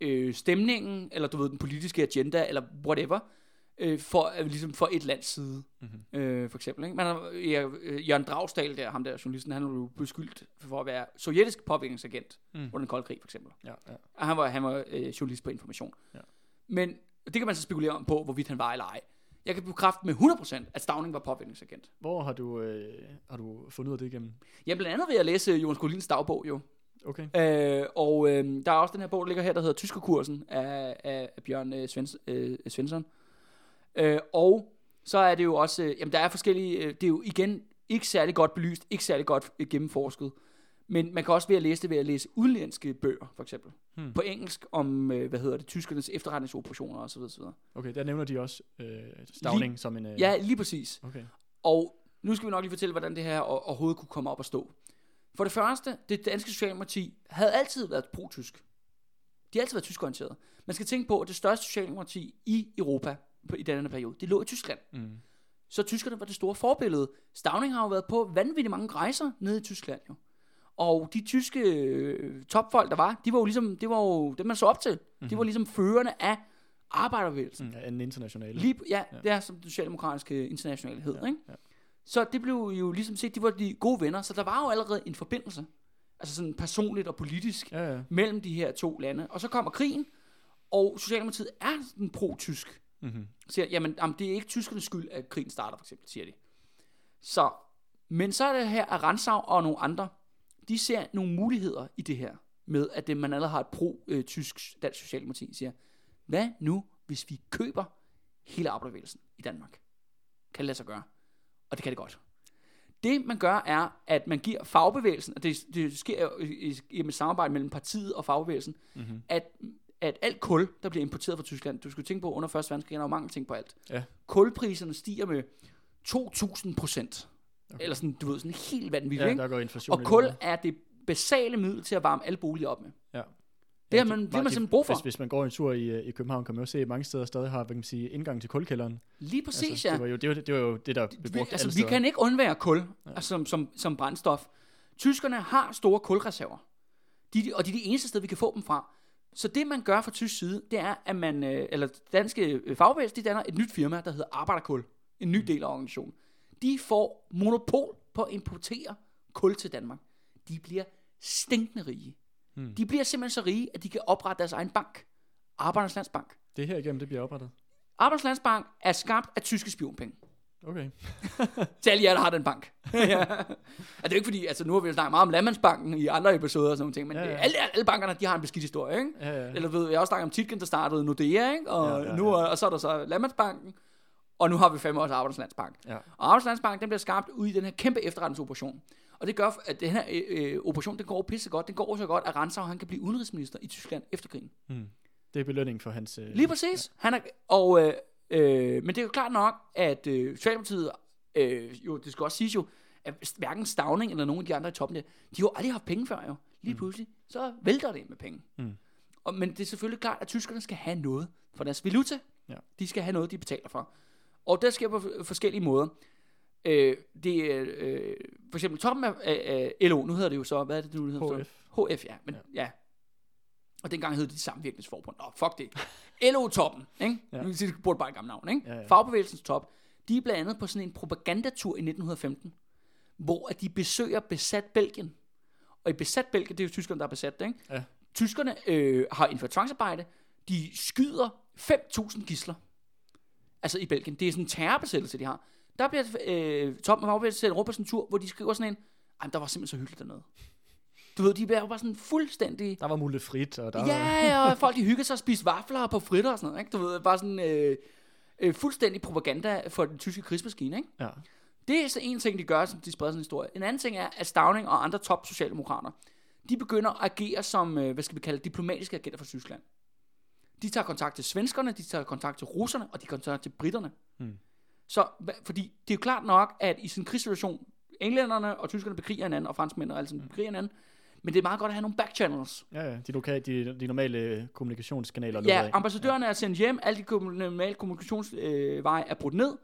øh, stemningen, eller du ved, den politiske agenda, eller whatever, øh, for, øh, ligesom for et lands side. Mhm. Øh, for eksempel. Ikke? Man har, ja, øh, Jørgen Dragsdal, der, ham der journalisten, han blev beskyldt for at være sovjetisk påvirkningsagent Mm. under den kolde krig, for eksempel. Ja, ja. Og han var, han var øh, journalist på information. Ja. Men det kan man så spekulere om på, hvorvidt han var eller ej. Jeg kan bekræfte med 100%, at Stavning var påvirkningsagent. Hvor har du, øh, har du fundet ud af det igennem? Ja, blandt andet ved at læse Jonas Collins dagbog jo. Okay. Øh, og øh, der er også den her bog, der ligger her, der hedder Tyskerkursen af, af, af Bjørn øh, Svens, øh, Svensson. Øh, og så er det jo også, øh, jamen der er forskellige, øh, det er jo igen ikke særlig godt belyst, ikke særlig godt øh, gennemforsket. Men man kan også ved at læse det ved at læse udenlandske bøger, for eksempel. Hmm. På engelsk om, øh, hvad hedder det, tyskernes efterretningsoperationer osv. osv. Okay, der nævner de også øh, Stavning som en... Øh, Ja, lige præcis. Okay. Og nu skal vi nok lige fortælle, hvordan det her overhovedet kunne komme op og stå. For det første, det danske socialdemokrati havde altid været pro-tysk. De har altid været tyskorienteret. Man skal tænke på, at det største socialdemokrati i Europa på, i denne periode, det lå i Tyskland. Mm. Så tyskerne var det store forbillede. Stavning har jo været på vanvittigt mange rejser nede i Tyskland jo. Og de tyske øh, topfolk, der var, de var jo ligesom, det var jo dem, man så op til. Mm-hmm. De var ligesom førende af arbejderbevægelsen. Mm, ja, en international. Lige, ja, Ja. ja, det er som den socialdemokratiske internationale hed, ja, ikke? ja. Så det blev jo ligesom set, de var de gode venner, så der var jo allerede en forbindelse, altså sådan personligt og politisk, Ja, ja. mellem de her to lande. Og så kommer krigen, og Socialdemokratiet er sådan pro-tysk. Mm-hmm. Siger, jamen, jamen, det er ikke tyskernes skyld, at krigen starter, for eksempel, siger de. Så, men så er det her, at Ransau og nogle andre, de ser nogle muligheder i det her, med at det, man allerede har et pro-tysk dansk socialdemokrati, siger, hvad nu, hvis vi køber hele arbejderbevægelsen i Danmark? Kan det lade sig gøre? Og det kan det godt. Det man gør er, at man giver fagbevægelsen, og det, det sker jo i, i, i et samarbejde mellem partiet og fagbevægelsen, Mm-hmm. at, at alt kul, der bliver importeret fra Tyskland, du skal tænke på, under 1. verdenskrig, der var mange ting på alt. Ja. Kulpriserne stiger med 2.000 procent. Okay. Eller sådan, du ved, sådan helt vanvittigt, Ja, ikke? der går inflation Og kul det. er det basale middel til at varme alle boliger op med. Ja. Det har man, de- det man simpelthen brug for. Hvis, hvis man går en tur i, øh, i København, kan man jo se, at mange steder stadig har, hvad kan man sige, indgang til kulkælderen. Lige præcis, altså, ja. det, var jo, det, var, det var jo det, der blev vi, brugt altså, vi kan ikke undvære kul ja. altså, som, som, som brændstof. Tyskerne har store kulreserver, de, og det er de eneste steder, vi kan få dem fra. Så det, man gør fra tysk side, det er, at man, øh, eller danske øh, fagbevægelse, de danner et nyt firma, der hedder Arbejderkul. En ny del af organisationen. De får monopol på at importere kul til Danmark. De bliver stinkende rige. Hmm. De bliver simpelthen så rige, at de kan oprette deres egen bank. Arbejdernes Landsbank. Det er her igennem, det bliver oprettet. Arbejdernes Landsbank er skabt af tyske spionpenge. Okay. Til alle jer, der har den bank. ja. Og det er jo ikke fordi, altså nu har vi jo snakket meget om Landmandsbanken i andre episoder og sådan nogle ting, men Ja, ja, ja. ja. Alle, alle bankerne, de har en beskidt historie, ikke? Ja, ja. Eller ved, jeg har også snakket om Titgen, der startede Nordea, ikke? Og, Ja, ja, ja, ja, nu, ja. og så er der så Landmandsbanken, og nu har vi fem års Arbejdslandsbank. Ja. Og Arbejdslandsbank, den bliver skabt ud i den her kæmpe efterretningsoperation. Og det gør, at den her øh, øh, operation, den går pisse godt. Den går så godt, at Ransau, han kan blive udenrigsminister i Tyskland efter krigen. Hmm. Det er belønning for hans... Øh, Lige præcis. Han er, og, øh, øh, men det er jo klart nok, at øh, Socialdemokratiet, øh, jo, det skal også siges jo, at hverken Stavning eller nogen af de andre i toppen der, de har jo aldrig haft penge før jo. Lige pludselig, så vælter det med penge. Mm. Og, men det er selvfølgelig klart, at tyskerne skal have noget for deres valuta. Ja. De skal have noget, de betaler for. Og det sker på forskellige måder. Øh, det er øh, for eksempel toppen af, af, af LO, nu hedder det jo så, hvad er det nu, det hedder? HF. HF, ja. Men, ja. ja. Og dengang hed det Samvirkningsforbund. Nå, fuck det. LO-toppen, ikke? Ja. Nu siger det burde bare et gammelt navn, ikke? Ja, ja. Fagbevægelsens top. De er blandt andet på sådan en propagandatur i 1915, hvor at de besøger besat Belgien. Og i besat Belgien, det er jo tyskerne, der er besat det, ikke? Ja. Tyskerne øh, har indført tvangsarbejde. De skyder 5.000 gisler. Altså i Belgien. Det er sådan en terrorbesættelse, de har. Der bliver øh, toppen af fagbevægelsen sendt rundt på sådan en tur, hvor de skriver sådan en, Ej, der var simpelthen så hyggeligt dernede. Du ved, de bliver jo bare sådan fuldstændig... Der var muligt frit, og der var... Ja, og folk de hygger sig og spiser vafler på fritter og sådan noget, ikke? Du ved, bare sådan øh, øh, fuldstændig propaganda for den tyske krigsmaskine, ikke? Ja. Det er så en ting, de gør, som de spreder sådan en historie. En anden ting er, at Stavning og andre top socialdemokrater, de begynder at agere som, øh, hvad skal vi kalde diplomatiske agenter for Tyskland. De tager kontakt til svenskerne, de tager kontakt til russerne, og de tager kontakt til britterne. Hmm. Så, fordi det er jo klart nok, at i sådan en krigssituation, englænderne og tyskerne bekriger hinanden, og franskmændene og alle sammen bekriger hinanden, men det er meget godt at have nogle backchannels. Ja, ja. De, lokale, de, de normale øh, kommunikationskanaler. Ja, ambassadørerne er sendt hjem, alle de normale kommunikationsveje er brudt ned.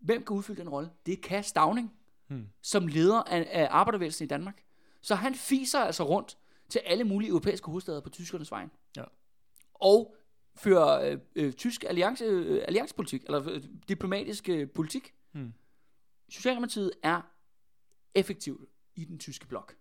Hvem kan udfylde den rolle? Det kan Stavning, Hmm. som leder af, af arbejdervægelsen i Danmark. Så han fiser altså rundt til alle mulige europæiske hovedsteder på tyskernes vej. Ja. Og fører øh, øh, tysk alliance, øh, alliancepolitik, eller øh, diplomatisk øh, politik. Hmm. Socialdemokratiet er effektivt i den tyske blok.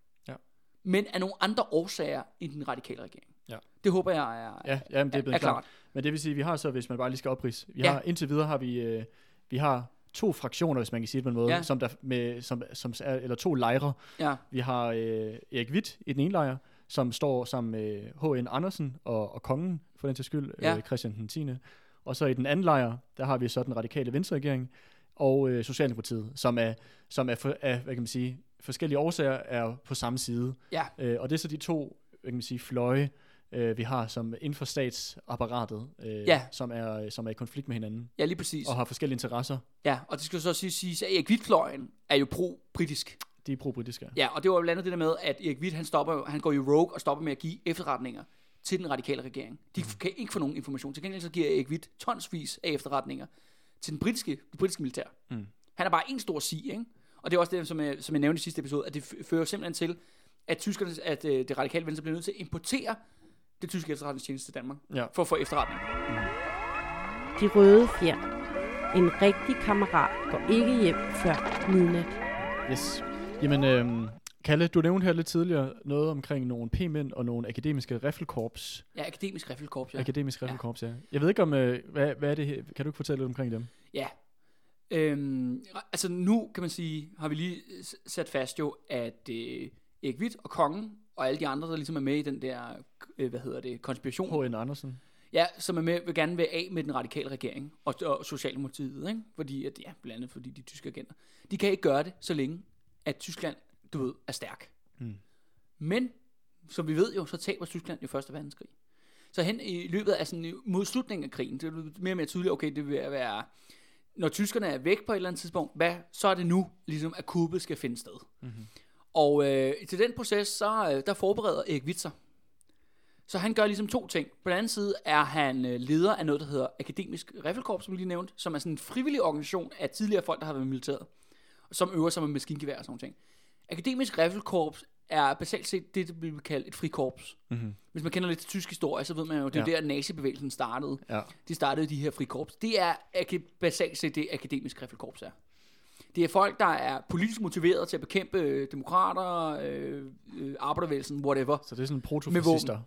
Men af nogle andre årsager end den radikale regering. Ja. Det håber jeg er, Ja, ja men det er er, blevet er klart. klart. Men det vil sige, vi har så, hvis man bare lige skal oprise, vi Ja. har indtil videre har vi, øh, vi har to fraktioner, hvis man kan sige det på en måde, Ja. som der med, som, som er, eller to lejre. Ja. Vi har øh, Erik Witt i den ene lejr, som står sammen med H.N. Andersen og, og kongen, for den til skyld, Ja. øh, Christian den 10. Og så i den anden lejr, der har vi så den radikale venstreregering, og øh, Socialdemokratiet, som er, som er, for, er, hvad kan man sige, forskellige årsager er på samme side. Ja. Øh, og det er så de to, hvad kan man sige, fløje, øh, vi har som inden for statsapparatet, øh, Ja. som, er, som er i konflikt med hinanden, Ja, lige præcis. og har forskellige interesser. Ja, og det skal så sige, sige at Erik Hvidtfløjen er jo pro-britisk. De er pro-britiske. Ja, og det var jo blandt andet det der med, at Erik Hvidt, han, stopper, han går jo rogue og stopper med at give efterretninger til den radikale regering. De Mhm. kan ikke få nogen information. Til gengæld så giver Erik Hvidt tonsvis af efterretninger til den britiske, det britiske militær. Mm. Han er bare en stor sig, ikke? Og det er også det, som jeg, som jeg nævnte i sidste episode, at det fører simpelthen til, at tyskerne, at øh, det radikale venstre bliver nødt til at importere det tyske efterretningstjeneste til Danmark, Ja. for at få efterretning. De røde fjer. En rigtig kammerat går ikke hjem før midnat. Yes. Jamen, øhm, Kalle, du nævnte her lidt tidligere noget omkring nogle p-mænd og nogle akademiske riffelkorps. Ja, akademisk riffelkorps, ja. Ja. Akademisk riffelkorps, ja. Jeg ved ikke om, øh, hvad, hvad er det her? Kan du ikke fortælle lidt omkring dem? Ja. Øhm, altså nu kan man sige, har vi lige sat fast jo, at øh, Erik Witt og kongen og alle de andre, der ligesom er med i den der, øh, hvad hedder det, konspiration, H.N. Andersen. ja, som er med, vil gerne være af med den radikale regering og, og Socialdemokratiet, ikke? Fordi at, ja, blandt andet fordi de tyske agenter. De kan ikke gøre det, så længe at Tyskland, du ved, er stærk. Mm. Men, som vi ved jo, så taber Tyskland jo Første Verdenskrig. Så hen i løbet af sådan, mod slutningen af krigen, det er mere og mere tydeligt, okay, det vil være, når tyskerne er væk på et eller andet tidspunkt, hvad, så er det nu, ligesom, at kuppet skal finde sted. Mm-hmm. Og øh, til den proces, så øh, der forbereder Erik Witzer. Så han gør ligesom to ting. På den anden side er han øh, leder af noget, der hedder Akademisk Riffelkorps, som vi lige nævnte, som er sådan en frivillig organisation af tidligere folk, der har været militæret, som øver sig med maskingevær og sådan nogle ting. Akademisk Riffelkorps er basalt set det, der bliver kaldt et frikorps. Mm-hmm. Hvis man kender lidt til tysk historie, så ved man jo, det er Ja. der nazibevægelsen startede. Ja. De startede de her frikorps. Det er basalt set det, akademisk riffelkorps er. Det er folk, der er politisk motiveret til at bekæmpe øh, demokrater, øh, øh, arbejdervægelsen, whatever. Så det er sådan protofascister.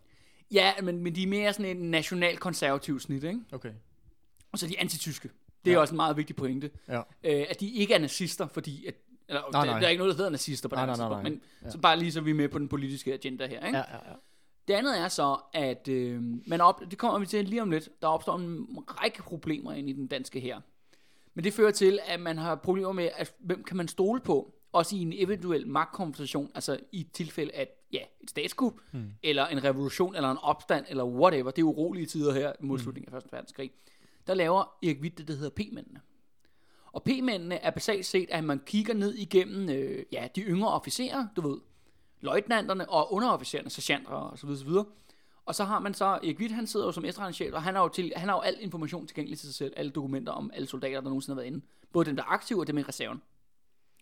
Ja, men, men de er mere sådan en national-konservativ snit, ikke? Okay. Og så er de antityske. Det er ja. også en meget vigtig pointe. Ja. Øh, at de ikke er nazister, fordi... At, eller, Nej, der, nej. der er ikke noget, der hedder nazister på Nej, det nej, nej, nej. Men Ja. så bare lige så vi er med på den politiske agenda her, ikke? Ja, ja, ja. Det andet er så, at øh, man op, det kommer vi til lige om lidt, der opstår en række problemer ind i den danske her. Men det fører til, at man har problemer med, at hvem kan man stole på, også i en eventuel magtkonfrontation, altså i tilfælde af ja, et statskup, hmm. eller en revolution, eller en opstand, eller whatever. Det er urolige tider her mod slutningen af 1. verdenskrig. Der laver Erik Witt det, der hedder P-mændene. Og P-mændene er basalt set, at man kigger ned igennem øh, ja, de yngre officerer, du ved, løjtnanterne og underofficererne, sergeanter og så videre, så videre. Og så har man så, Erik Witt, han sidder jo som efterretningschef, og han har, jo til, han har jo al information tilgængelig til sig selv, alle dokumenter om alle soldater, der nogensinde har været inde. Både dem, der er aktive, og dem i reserven.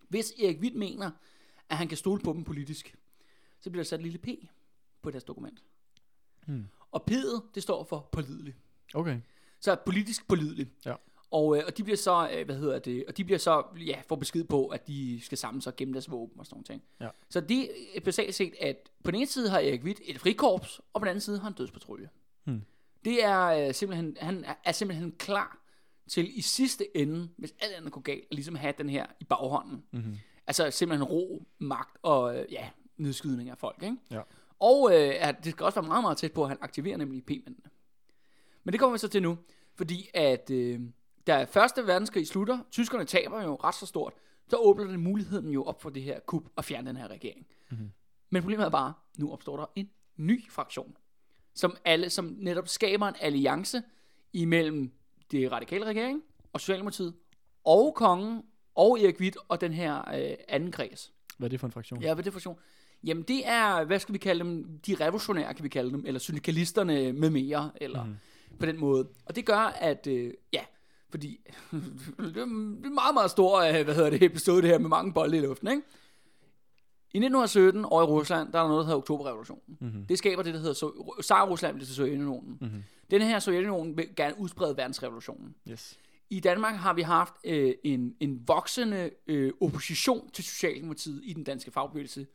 Hvis Erik Witt mener, at han kan stole på dem politisk, så bliver der sat et lille P på deres dokument. Hmm. Og P'et, det står for pålidelig. Okay. Så politisk pålidelig. Ja. Og, øh, og de bliver så, øh, hvad hedder det, og de bliver så, ja, får besked på, at de skal samle sig gemme deres våben og sådan nogle ting. Ja. Så det er basalt set, at på den ene side har Erik Witt et frikorps, og på den anden side har han dødspatrulje. Hmm. Det er øh, simpelthen, han er, er simpelthen klar til i sidste ende, hvis alt andet går galt, at ligesom have den her i baghånden. Mm-hmm. Altså simpelthen ro, magt og øh, ja, nedskydning af folk. Ikke? Ja. Og øh, at det skal også være meget, meget tæt på, at han aktiverer nemlig P-mændene. Men det kommer vi så til nu, fordi at øh, da første verdenskrig slutter, tyskerne taber jo ret så stort, så åbner det muligheden jo op for det her kup og fjerne den her regering. Mhm. Men problemet er bare, nu opstår der en ny fraktion, som, alle, som netop skaber en alliance imellem det radikale regering og Socialdemokratiet og kongen og Erik Witt og den her øh, anden kreds. Hvad er det for en fraktion? Ja, hvad er det for fraktion? Jamen det er, hvad skal vi kalde dem, de revolutionære kan vi kalde dem, eller syndikalisterne med mere, eller mm. på den måde. Og det gør, at, øh, ja, fordi det er en meget, meget stor, øh, hvad hedder det, episode det her med mange bolde i luften, ikke? I 1917 over i Rusland, der er der noget, der hedder Oktoberrevolutionen. Mm-hmm. Det skaber det, der hedder so- Tsar-Rusland, det er Sovjetunionen. Mm-hmm. Den her Sovjetunionen vil gerne udsprede verdensrevolutionen. Yes. I Danmark har vi haft øh, en, en voksende øh, opposition til Socialdemokratiet i den danske fagbevægelse,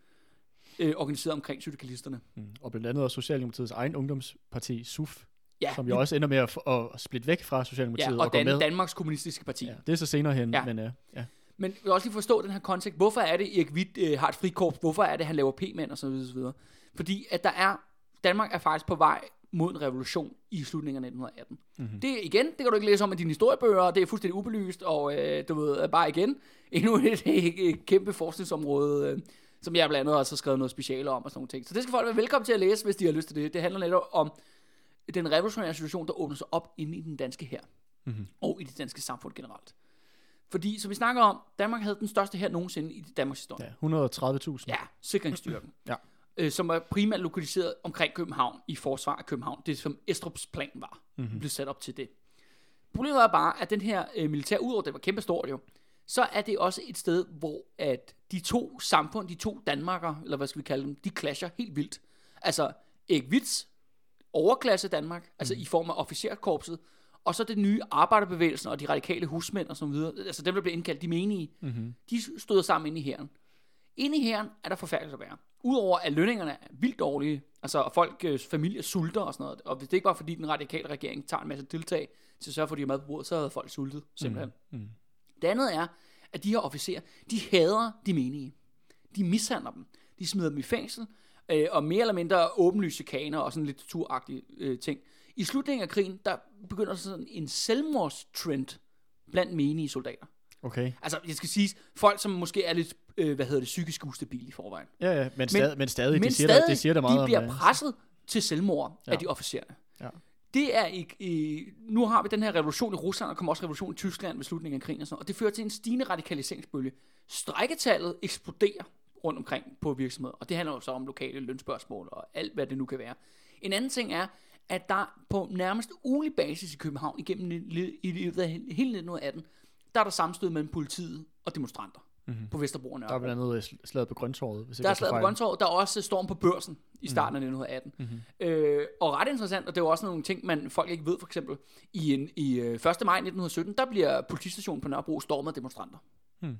øh, organiseret omkring syndikalisterne. Mm. Og blandt andet også Socialdemokratiets egen ungdomsparti, SUF, Ja, som jo også ender med at, at splitte væk fra Socialdemokratiet ja, og, og gå Dan, med. Danmarks Kommunistiske Parti. Ja, det er så senere hen, Ja. men uh, ja. Men jeg vil også lige forstå den her kontekst. Hvorfor er det, Erik Witt øh, har et frikorps? Hvorfor er det, han laver p-mænd og så videre, så videre? Fordi at der er, Danmark er faktisk på vej mod en revolution i slutningen af 1918. Mhm. Det igen, det kan du ikke læse om i dine historiebøger, det er fuldstændig ubelyst, og øh, du ved, bare igen, endnu et, et, et kæmpe forskningsområde, øh, som jeg blandt andet også har skrevet noget speciale om og sådan nogle ting. Så det skal folk være velkommen til at læse, hvis de har lyst til det. Det handler netop om den revolutionære situation, der åbner sig op inde i den danske her, Mhm. og i det danske samfund generelt. Fordi, som vi snakker om, Danmark havde den største her nogensinde i Danmarks historie. Ja, 130.000. Ja, sikringsstyrken. Ja. Øh, som er primært lokaliseret omkring København, i forsvar af København. Det som Estrups plan var, mm-hmm. blev sat op til det. Problemet er bare, at den her øh, militær, udover det var kæmpe stort jo, så er det også et sted, hvor at de to samfund, de to Danmarker, eller hvad skal vi kalde dem, de clasher helt vildt. Altså, Erik Witz, overklasse Danmark, mm. altså i form af officerkorpset, og så det nye arbejderbevægelsen og de radikale husmænd og så videre, altså dem, der blev indkaldt, de menige, Mm-hmm. de stod sammen inde i hæren. Inde i hæren er der forfærdeligt at være. Udover at lønningerne er vildt dårlige, altså og folk, øh, familier sulter og sådan noget, og hvis det ikke var fordi den radikale regering tager en masse tiltag til at sørge for, at de har mad på bordet, så havde folk sultet, simpelthen. Mm. Det andet er, at de her officerer, de hader de menige. De mishandler dem. De smider dem i fængsel, øh, og mere eller mindre åbenlyse kaner og sådan lidt turagtige øh, ting. I slutningen af krigen, der begynder sådan en selvmordstrend blandt menige soldater. Okay. Altså, jeg skal sige, folk, som måske er lidt, øh, hvad hedder det, psykisk ustabile i forvejen. Ja, ja, men, stad, men stadig, men det siger, stadig, der, det siger der meget de om bliver det. presset til selvmord ja. Ja. af de officererne. Ja. Det er ikke, øh, nu har vi den her revolution i Rusland, og kommer også revolution i Tyskland ved slutningen af krigen og sådan noget, og det fører til en stigende radikaliseringsbølge. Strækketallet eksploderer rundt omkring på virksomheder, og det handler jo så om lokale lønspørgsmål og alt, hvad det nu kan være. En anden ting er, at der på nærmest ugenlig basis i København igennem i løbet af hele 1918, der er der sammenstød mellem politiet og demonstranter mm-hmm. på Vesterbro og Der er blandt andet sl- slaget på Grøntorvet. Hvis Der er slaget på Grøntorvet, der er også storm på børsen i starten af 1918. Mm-hmm. Øh, og ret interessant, og det er jo også nogle ting, man folk ikke ved, for eksempel, i, en, i øh, 1. maj 1917, der bliver politistationen på Nørrebro stormet af demonstranter. Hmm.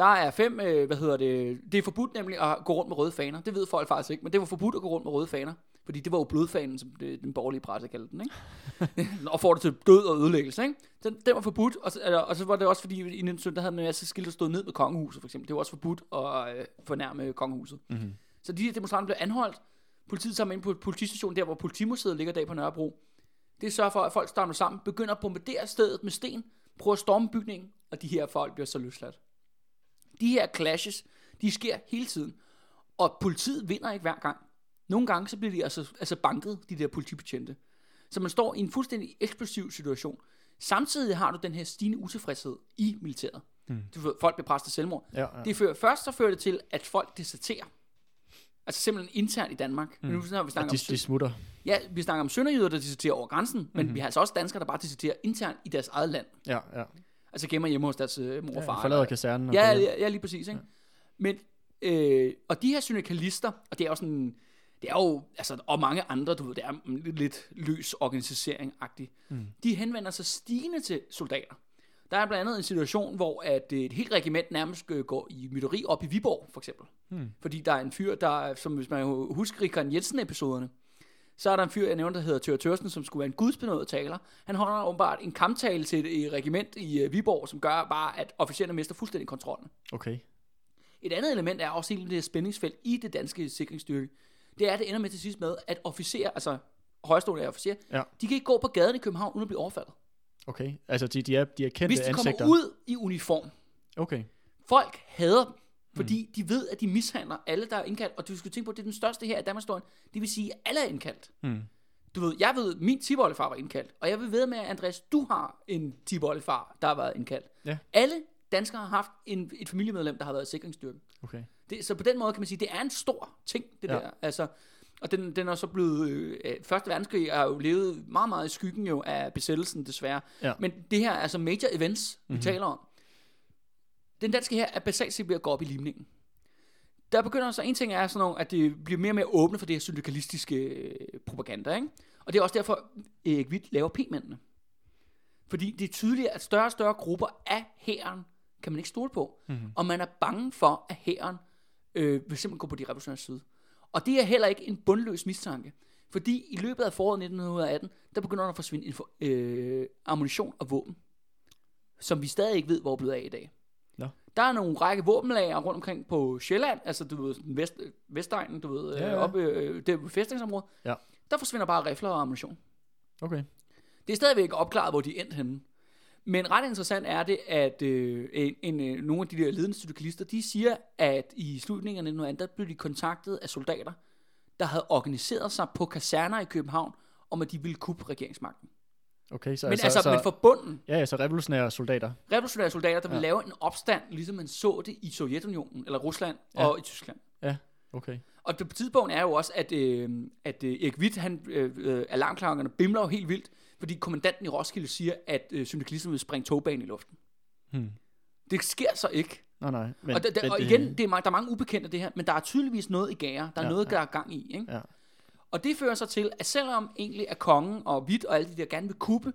Der er fem, øh, hvad hedder det, det er forbudt nemlig at gå rundt med røde faner. Det ved folk faktisk ikke, men det var forbudt at gå rundt med røde faner. Fordi det var jo blodfanen, som det, den borgerlige presse kaldte den, ikke? og får det til død og ødelæggelse, ikke? Den, den var forbudt, og så, og så var det også fordi, i 1917, der havde man en masse skilte, der stod ned med kongehuset, for eksempel. Det var også forbudt at øh, fornærme kongehuset. Mm-hmm. Så de her demonstranter blev anholdt. Politiet dem ind på politistationen, der hvor politimuseet ligger der på Nørrebro. Det sørger for, at folk starter sammen, begynder at bombardere stedet med sten, prøver at storme bygningen, og de her folk bliver så løsladt. De her clashes, de sker hele tiden. Og politiet vinder ikke hver gang. Nogle gange så bliver de altså, altså banket, de der politibetjente. Så man står i en fuldstændig eksplosiv situation. Samtidig har du den her stigende utilfredshed i militæret. Mm. Folk bliver presset til selvmord. Ja, ja. Det fører, først så fører det til, at folk deserterer. Altså simpelthen internt i Danmark. Mm. Men nu har vi Og snakket de, om, de smutter. ja, vi snakker om sønderjyder, der deserterer over grænsen, men vi har altså også danskere, der bare deserterer internt i deres eget land. Ja, ja. Altså gemmer hjemme hos deres øh, mor og ja far. forlader eller- kasernen. Ja, ja, ja, lige præcis. Ikke? Men, øh, og de her syndikalister, og det er jo sådan, det er jo, altså, og mange andre, du ved, det er lidt, løs organisering-agtigt, mm. de henvender sig stigende til soldater. Der er blandt andet en situation, hvor at øh, et helt regiment nærmest øh, går i mytteri op i Viborg, for eksempel. Hmm. Fordi der er en fyr, der, er- som hvis man husker Rikard Jensen-episoderne, så er der en fyr, jeg nævnte, der hedder Tør Tørsten, som skulle være en gudsbenået taler. Han holder åbenbart en kamptale til et et regiment i øh, Viborg, som gør bare, at officererne mister fuldstændig kontrollen. Okay. Et andet element er også hele det her spændingsfelt i det danske sikringsstyrke. Det er, at det ender med til sidst med, at officerer, altså højstående officerer, Ja. de kan ikke gå på gaden i København uden at blive overfaldet. Okay. Altså, de, de, er, de er kendte Hvis de ansigter. kommer ud i uniform, Okay. folk hader dem, fordi mm. de ved, at de mishandler alle, der er indkaldt. Og du skal tænke på, at det er den største her i Danmarks historie. Det vil sige, at alle er indkaldt. Mm. Du ved, jeg ved, min tiboldefar var indkaldt. Og jeg vil ved med, at Andreas, du har en tiboldefar, der har været indkaldt. Ja. Alle danskere har haft en, et familiemedlem, der har været i sikringsstyrken. Okay. Det, så på den måde kan man sige, det er en stor ting, det Ja. der. Altså, og den, den er så blevet... Øh, øh, Første verdenskrig er jo levet meget, meget i skyggen jo af besættelsen, desværre. Ja. Men det her er altså major events, vi mm-hmm. taler om. Den danske her er basalt set ved at gå op i limningen. Der begynder så en ting er sådan nogle, at det bliver mere og mere åbne for det her syndikalistiske øh, propaganda, ikke? Og det er også derfor, Erik Witt laver p-mændene. Fordi det er tydeligt, at større og større grupper af hæren kan man ikke stole på. Mm-hmm. Og man er bange for, at hæren øh, vil simpelthen gå på de revolutionære side. Og det er heller ikke en bundløs mistanke. Fordi i løbet af foråret 1918, der begynder der at forsvinde info, øh, ammunition og våben, som vi stadig ikke ved, hvor er blevet af i dag. Der er nogle række våbenlager rundt omkring på Sjælland, altså du ved, vest, Vestegnen, du ved, Ja, ja, ja. oppe øh, der ved fæstningsområdet. Ja. Der forsvinder bare rifler og ammunition. Okay. Det er stadigvæk opklaret, hvor de er endt henne. Men ret interessant er det, at øh, en, en, øh, nogle af de der ledende syndikalister, de siger, at i slutningen af 1918, der blev de kontaktet af soldater, der havde organiseret sig på kaserner i København, om at de ville kuppe regeringsmagten. Okay, så, Men altså, altså men for bunden, Ja, ja, så revolutionære soldater. revolutionære soldater, der ville Ja. lave en opstand, ligesom man så det i Sovjetunionen, eller Rusland Ja. og i Tyskland. Ja, okay. Og det på tidspunkt er jo også, at, øh, at øh, Erik Witt, han, øh, øh, alarmklokkerne bimler jo helt vildt, fordi kommandanten i Roskilde siger, at øh, syndikalisterne vil springe togbanen i luften. Hmm. Det sker så ikke. Nej, nej. Men, Men, og, der, der, men og igen, det er, der er mange ubekendte det her, men der er tydeligvis noget i gære. Der er Ja, noget, der er gang i. Ikke? Ja. Og det fører så til, at selvom egentlig er kongen og Witt og alle de der gerne vil kuppe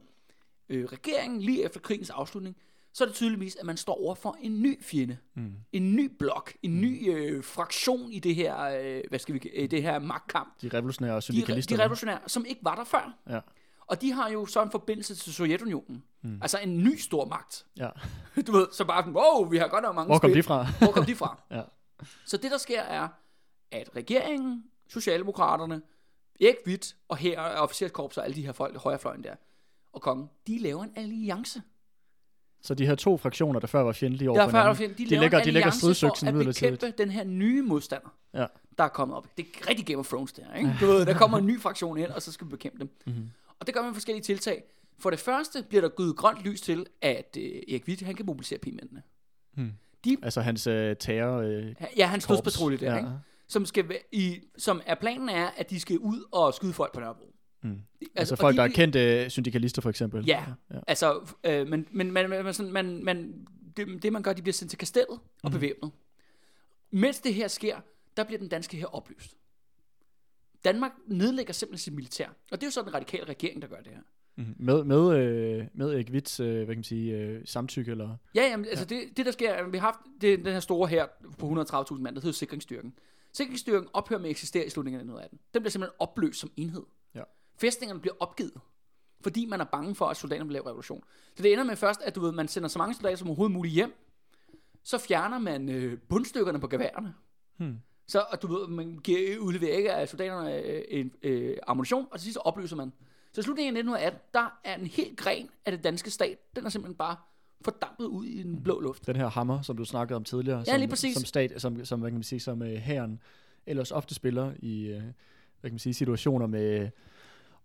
øh, regeringen lige efter krigens afslutning, så er det tydeligvis, at man står over for en ny fjende. Mm. En ny blok. En ny øh, fraktion i det her, øh, hvad skal vi, øh, det her magtkamp. De revolutionære De, syndikalister. de revolutionære, som ikke var der før. Ja. Og de har jo så en forbindelse til Sovjetunionen. Mm. Altså en ny stor magt. ja. Du ved, så bare sådan, wow, vi har godt nok mange Hvor kom spil. de fra? Hvor kom de fra? ja. Så det, der sker, er, at regeringen, Socialdemokraterne, Erik Witt og her og officerskorps og alle de her folk, højrefløjen der, og kongen, de laver en alliance. Så de her to fraktioner, der før var fjendtlige over for hinanden, de, de lægger, de lægger stridsøksen for at bekæmpe den her nye modstander, Ja. der er kommet op. Det er rigtig Game of Thrones der, ikke? Du ved, der kommer en ny fraktion ind, og så skal vi bekæmpe dem. Mhm. Og det gør man med forskellige tiltag. For det første bliver der givet grønt lys til, at øh, Erik Witt, han kan mobilisere pigmændene. Altså hans øh, terror... Øh, Ja, hans dødspatrulje der, ja. ikke? Som, skal i, som er planen er, at de skal ud og skyde folk på Nørrebro. Mm. Altså, Altså folk, de- der er kendte syndikalister, for eksempel. Ja, ja. altså, øh, men, men, men, men, sådan, man, man, det, det man gør, de bliver sendt til kastellet og Mhm. bevæbnet. Mens det her sker, der bliver den danske her opløst. Danmark nedlægger simpelthen sit militær. Og det er jo så den radikale regering, der gør det her. Mm. Med, med, øh, med Erik Witts, øh, hvad kan man sige, øh, samtykke, eller... Ja, jamen, altså det, det der sker, er, vi har haft det, den her store her på 130.000 mand, der hedder Sikringsstyrken. Sikringsstyrken ophører med at eksistere i slutningen af 1918. Den bliver simpelthen opløst som enhed. Ja. Fæstningerne bliver opgivet, fordi man er bange for, at soldaterne vil lave revolution. Så det ender med først, at du ved, man sender så mange soldater som overhovedet muligt hjem. Så fjerner man øh, bundstykkerne på geværerne. Hmm. Så og du ved, man giver, udleverer ikke af soldaterne øh, en, øh, ammunition, og til sidst så opløser man. Så i slutningen af 1918, der er en helt gren af det danske stat, den er simpelthen bare fordampet ud i den blå luft. Den her hammer, som du snakkede om tidligere, Ja, som, lige præcis. som stat, som, som hvad kan man sige, som øh, herren ellers ofte spiller i, øh, hvad kan man sige, situationer med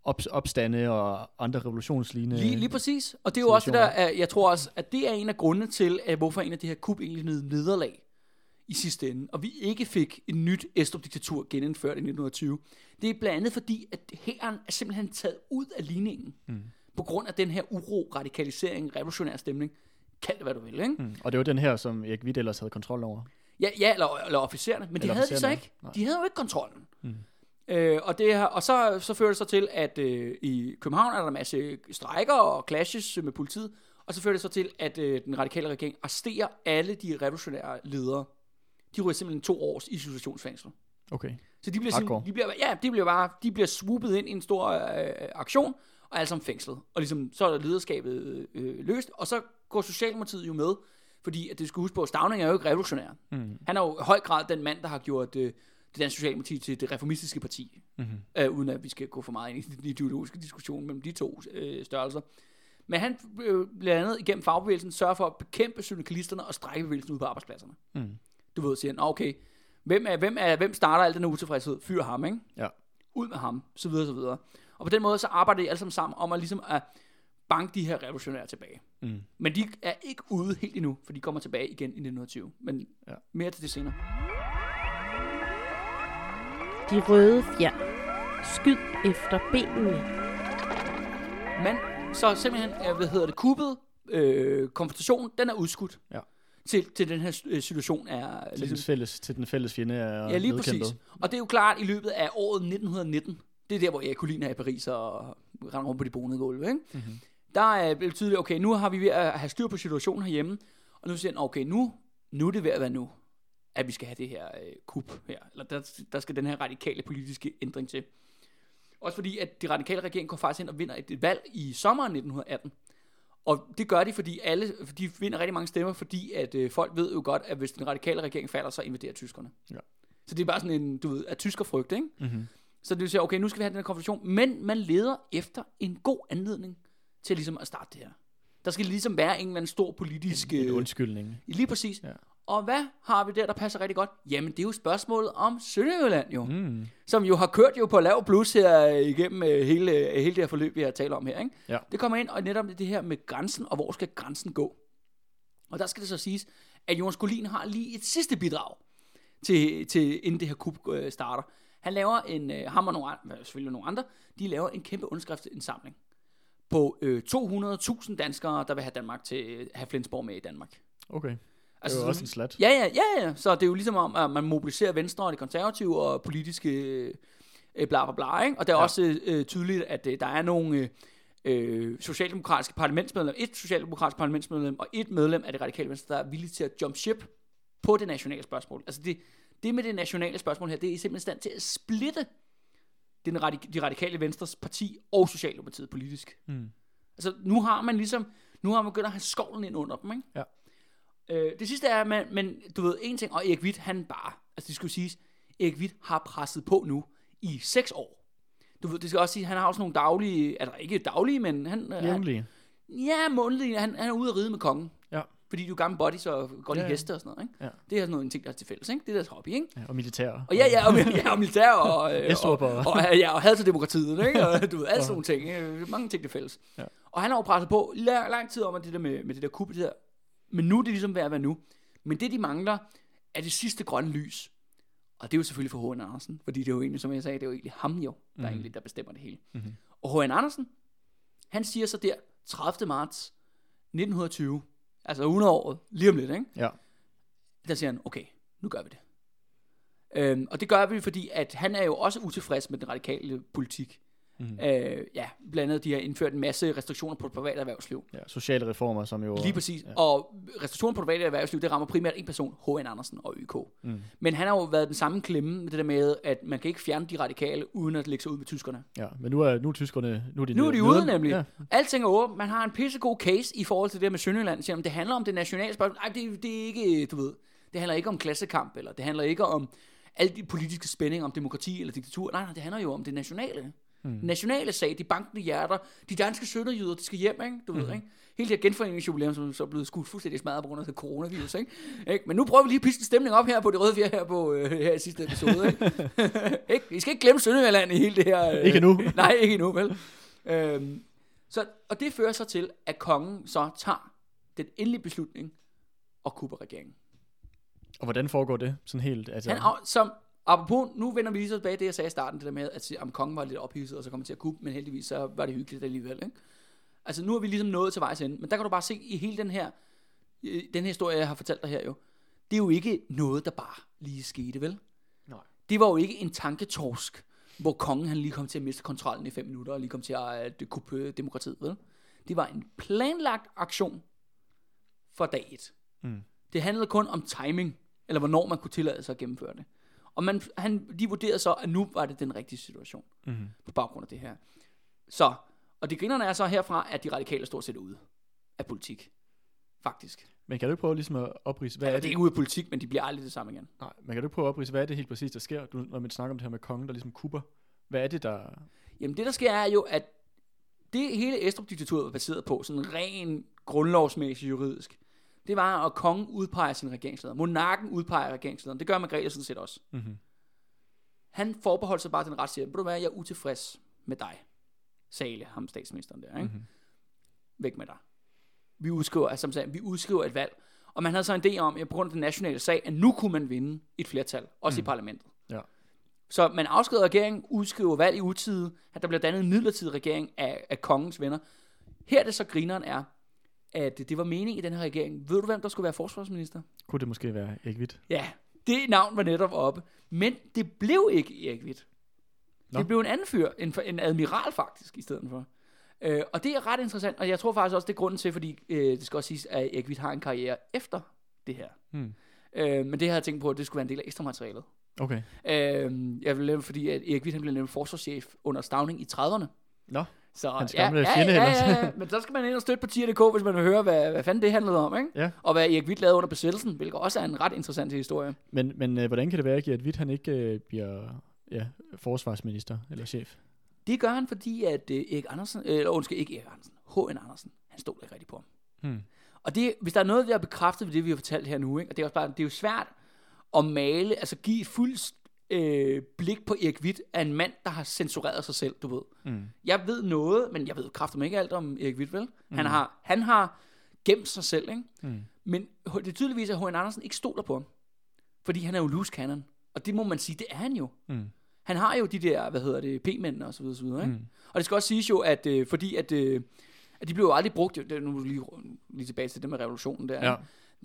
op, opstande og andre revolutionslignende... Lige, lige præcis. Og det er jo også det der, at jeg tror også, at det er en af grundene til, at hvorfor en af de her kup egentlig nød nederlag i sidste ende, og vi ikke fik et nyt Estrup-diktatur genindført i 1920. Det er blandt andet fordi, at hæren er simpelthen taget ud af ligningen, mm. På grund af den her uro, radikalisering, revolutionær stemning. Kald det, hvad du vil, ikke? Mm. Og det var den her, som Erik Witt ellers havde kontrol over. Ja, ja eller, eller officererne, men det Eller havde de så ikke. nej. De havde jo ikke kontrollen. Mm. Øh, og det her, og så, så fører det så til, at øh, i København er der en masse strækker og clashes med politiet, og så fører det så til, at øh, den radikale regering arresterer alle de revolutionære ledere. De ryger simpelthen to års isolationsfængsel. Okay. Så de bliver, de bliver, ja, de bliver bare, de bliver swoopet ind i en stor øh, aktion, og alle sammen fængslet. Og ligesom, så er lederskabet øh, løst, og så går Socialdemokratiet jo med, fordi at det skal huske på, at Stavning er jo ikke revolutionær. Mm. Han er jo i høj grad den mand, der har gjort øh, det danske Socialdemokrati til det reformistiske parti. Mm-hmm. Øh, uden at vi skal gå for meget ind i den ideologiske diskussion mellem de to øh, størrelser. Men han øh, blandt andet igennem fagbevægelsen sørger for at bekæmpe syndikalisterne og strækbevægelsen ude på arbejdspladserne. Mm. Du ved, siger han, "Nå, okay, hvem, er, hvem, er, hvem starter al den utilfredshed? Fyr ham, ikke? Ja. Ud med ham, så videre, så videre. Og på den måde, så arbejder de alle sammen sammen om at, ligesom at banke de her revolutionære tilbage. Mm. Men de er ikke ude helt endnu, for de kommer tilbage igen i 1920. Men Ja. mere til det senere. De røde fjer. Skyd efter benene. Men så simpelthen, øh, hvad hedder det, kuppet, øh, konfrontation, den er udskudt. Ja. Til, til den her øh, situation er Til, ligesom, den fælles, til den fælles fjende er Ja, lige nedkæmpet. præcis. Og det er jo klart, i løbet af året 1919, det er der, hvor Erik er i Paris og render rundt på de bonede gulve, ikke? Mm-hmm. Der er blevet tydeligt, okay, nu har vi ved at have styr på situationen herhjemme, og nu siger han, okay, nu, nu er det ved at være nu, at vi skal have det her øh, kup her, eller der, der skal den her radikale politiske ændring til. Også fordi, at de radikale regering går faktisk ind og vinder et valg i sommeren 1918. Og det gør de, fordi alle, de vinder rigtig mange stemmer, fordi at øh, folk ved jo godt, at hvis den radikale regering falder, så invaderer tyskerne. Ja. Så det er bare sådan en, du ved, at tyskerfrygt, ikke? Mm-hmm. Så det vil sige, okay, nu skal vi have den her konfrontation, men man leder efter en god anledning til ligesom at starte det her. Der skal ligesom være en eller anden stor politisk... En øh, undskyldning. Lige præcis. Ja. Og hvad har vi der, der passer rigtig godt? Jamen, det er jo spørgsmålet om Sønderjylland jo. Mm. Som jo har kørt jo på lav plus her øh, igennem øh, hele, hele det her forløb, vi har talt om her. Ikke? Ja. Det kommer ind, og netop det her med grænsen, og hvor skal grænsen gå? Og der skal det så siges, at Jonas Collin har lige et sidste bidrag, til, til inden det her øh, starter. Han laver en, øh, ham og nogle andre, selvfølgelig nogle andre, de laver en kæmpe underskriftsindsamling på øh, 200.000 danskere, der vil have Danmark til øh, have Flensborg med i Danmark. Okay. Det Altså, er jo så- også en slat. Ja, ja, ja, ja. Så det er jo ligesom om, at man mobiliserer Venstre og det konservative og politiske øh, bla bla bla, ikke? Og det er ja. Også øh, tydeligt, at øh, der er nogle øh, øh, socialdemokratiske parlamentsmedlem, et socialdemokratisk parlamentsmedlem og et medlem af det radikale venstre, der er villige til at jump ship på det nationale spørgsmål. Altså det, det med det nationale spørgsmål her, det er simpelthen stand til at splitte den radik- de radikale venstres parti og Socialdemokratiet politisk. Mm. Altså, nu har man ligesom, nu har man begyndt at have skovlen ind under dem, ikke? Ja. Øh, det sidste er, men, men du ved, en ting, og Erik Witt, han bare, altså det skulle siges, Erik Witt har presset på nu i seks år. Du ved, det skal også sige, han har også nogle daglige, altså ikke daglige, men han, han Jævnlige. ja, månedlige, han, han er ude at ride med kongen. Fordi du er gamle buddies og går lige Ja, ja, heste og sådan noget, ikke? Ja. Det er sådan noget, en ting, der er til fælles, ikke? Det er deres hobby, ikke? ja. Og militær. Og ja, ja, og, ja, og militær og, øh, og, og- og, ja, og had til demokratiet, ikke? Og du ved, alle sådan nogle ting. øh, Mange ting til fælles. Ja. Og han har jo presset på lang, lang tid om at det der med, med det der kup, det der. Men nu er det ligesom ved at være nu. Men det, de mangler, er det sidste grønne lys. Og det er jo selvfølgelig for H.N. Andersen, fordi det er jo egentlig, som jeg sagde, det er jo egentlig ham jo, der mm. Egentlig, der bestemmer det hele. Mhm. Og H.N. Andersen, han siger så der, 30. marts 1920, altså 100 år, lige om lidt, ikke? Ja. der siger han, okay, nu gør vi det. Øhm, og det gør vi, fordi at han er jo også utilfreds med den radikale politik. Mm. Øh, ja, blandt andet de har indført en masse restriktioner på det private erhvervsliv. ja. Sociale reformer, som jo... Lige præcis. Ja. Og restriktioner på det private erhvervsliv, det rammer primært en person, H.N. Andersen og YK. Mm. Men han har jo været den samme klemme med det der med, at man kan ikke fjerne de radikale, uden at lægge sig ud med tyskerne. ja. Men nu er, nu er tyskerne... Nu er de, Nu er de ude nemlig. Ja. Alting er åbent. Man har en pissegod case i forhold til det her med Sønderjylland. Siger, det handler om det nationale spørgsmål. Nej, det, det er ikke, du ved, det handler ikke om klassekamp, eller det handler ikke om alle de politiske spændinger om demokrati eller diktatur. Nej, nej, det handler jo om det nationale. Mm. Nationale sag, de bankende hjerter, de danske sønderjyder, de skal hjem, ikke? Du mm. ved, ikke? Hele det her genforeningsjubilæum, som så er blevet skudt fuldstændig smadret på grund af coronavirus, ikke? ikke? Men nu prøver vi lige at piske stemning op her på det røde fjer her, på, øh, her i sidste episode, ikke? ikke? Vi skal ikke glemme Sønderjylland i hele det her... Øh, Ikke endnu. Nej, ikke endnu, vel? Øhm, så, og det fører så til, at kongen så tager den endelige beslutning og kupper regeringen. Og hvordan foregår det? Sådan helt... Altså, Han, som, apropos, nu vender vi lige så tilbage det, jeg sagde i starten, det der med, at om kongen var lidt ophidset, og så kom til at kuppe, men heldigvis så var det hyggeligt alligevel, ikke? Altså, nu er vi ligesom nået til vejs ende, men der kan du bare se i hele den her, den her historie, jeg har fortalt dig her jo, det er jo ikke noget, der bare lige skete, vel? Nej. Det var jo ikke en tanketorsk, hvor kongen han lige kom til at miste kontrollen i fem minutter, og lige kom til at, at kuppe demokratiet, vel? Det var en planlagt aktion for dag et. Mm. Det handlede kun om timing, eller hvornår man kunne tillade sig at gennemføre det. Og man, han, de vurderede så, at nu var det den rigtige situation, Mm. på baggrund af det her. Så, og det grinerne er så herfra, at de radikale er stort set ude af politik. Faktisk. Men kan du ikke prøve ligesom at oprise, hvad Ja, er det er ikke ude af politik, men de bliver aldrig det samme igen. Nej, men kan du ikke prøve at oprise, hvad er det helt præcis, der sker, du, når man snakker om det her med kongen, der ligesom kupper? Hvad er det, der... Jamen det, der sker, er jo, at det hele Estrup-diktaturet var baseret på, sådan ren grundlovsmæssigt juridisk, det var, at kongen udpeger sin regeringsleder. Monarken udpeger regeringslederen. Det gør Margrethe sådan set også. Mm-hmm. Han forbeholdt sig bare den ret at ved du hvad, jeg er utilfreds med dig. Sale, ham statsministeren der, ikke? Mm-hmm. Væk med dig. Vi udskriver, altså, som sagde, vi udskriver et valg. Og man havde så en idé om, at på grund af den nationale sag, at nu kunne man vinde et flertal, også mm. i parlamentet. Ja. Så man afskriver regeringen, udskriver valg i utide, at der bliver dannet en midlertidig regering af, af kongens venner. Her er det så grineren er, at det var meningen i den her regering. Ved du, hvem der skulle være forsvarsminister? Kunne det måske være Erik Witt? Ja, det navn var netop oppe. Men det blev ikke Erik Witt. Nå. Det blev en anden fyr, en, en admiral faktisk, i stedet for. Øh, og det er ret interessant, og jeg tror faktisk også, det er grunden til, fordi øh, det skal også siges, at Erik Witt har en karriere efter det her. Hmm. Øh, men det havde jeg tænkt på, at det skulle være en del af ekstra materialet. Okay. Øh, jeg vil nævne, fordi at Erik Witt han blev nemlig forsvarschef under Stavning i 30'erne. Nå, Så, Hans ja, gamle ja, fjende ja, ja, ja, men så skal man ind og støtte på tier.dk, hvis man vil høre, hvad, hvad fanden det handlede om, ikke? Ja. Og hvad Erik Witt lavede under besættelsen, hvilket også er en ret interessant historie. men, men øh, hvordan kan det være, at Witt han ikke øh, bliver ja, forsvarsminister eller chef. Det gør han, fordi at øh, Erik Andersen, øh, eller undskyld, ikke Erik Andersen, H.N. Andersen, han stod ikke rigtig på ham. Hmm. Og det, hvis der er noget, vi har bekræftet ved det, vi har fortalt her nu, ikke? og det er, også bare, det er jo svært at male, altså give et fuldt øh, blik på Erik Witt af en mand, der har censureret sig selv, du ved. Mm. Jeg ved noget, men jeg ved kraftigt ikke alt om Erik Witt, vel? Han, har, han har gemt sig selv, ikke? Mm. Men det er tydeligvis, at H.N. Andersen ikke stoler på ham. Fordi han er jo loose cannon. Og det må man sige, det er han jo. Mm. Han har jo de der, hvad hedder det, p-mænd og så videre, så videre ikke? Mm. Og det skal også siges jo, at øh, fordi at, øh, at de blev jo aldrig brugt, det er nu lige, lige tilbage til det med revolutionen der, Ja.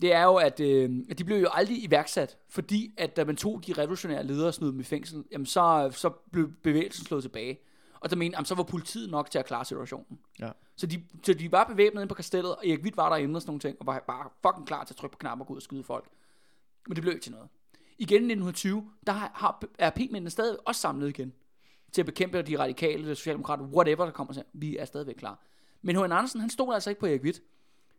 Det er jo, at, øh, de blev jo aldrig iværksat, fordi at da man tog de revolutionære ledere og dem i fængsel, jamen så, så blev bevægelsen slået tilbage. Og der mente, jamen, så var politiet nok til at klare situationen. Ja. Så de, så de var bevæbnet inde på kastellet, og Erik Witt var derinde og sådan nogle ting, og var bare fucking klar til at trykke på knapper og gå ud og skyde folk. Men det blev ikke til noget. Igen i 1920, der har, har er P-mændene stadig også samlet igen til at bekæmpe de radikale, de socialdemokrater, whatever der kommer til. Vi er stadigvæk klar. Men H.N. Andersen, han stod altså ikke på Erik Witt.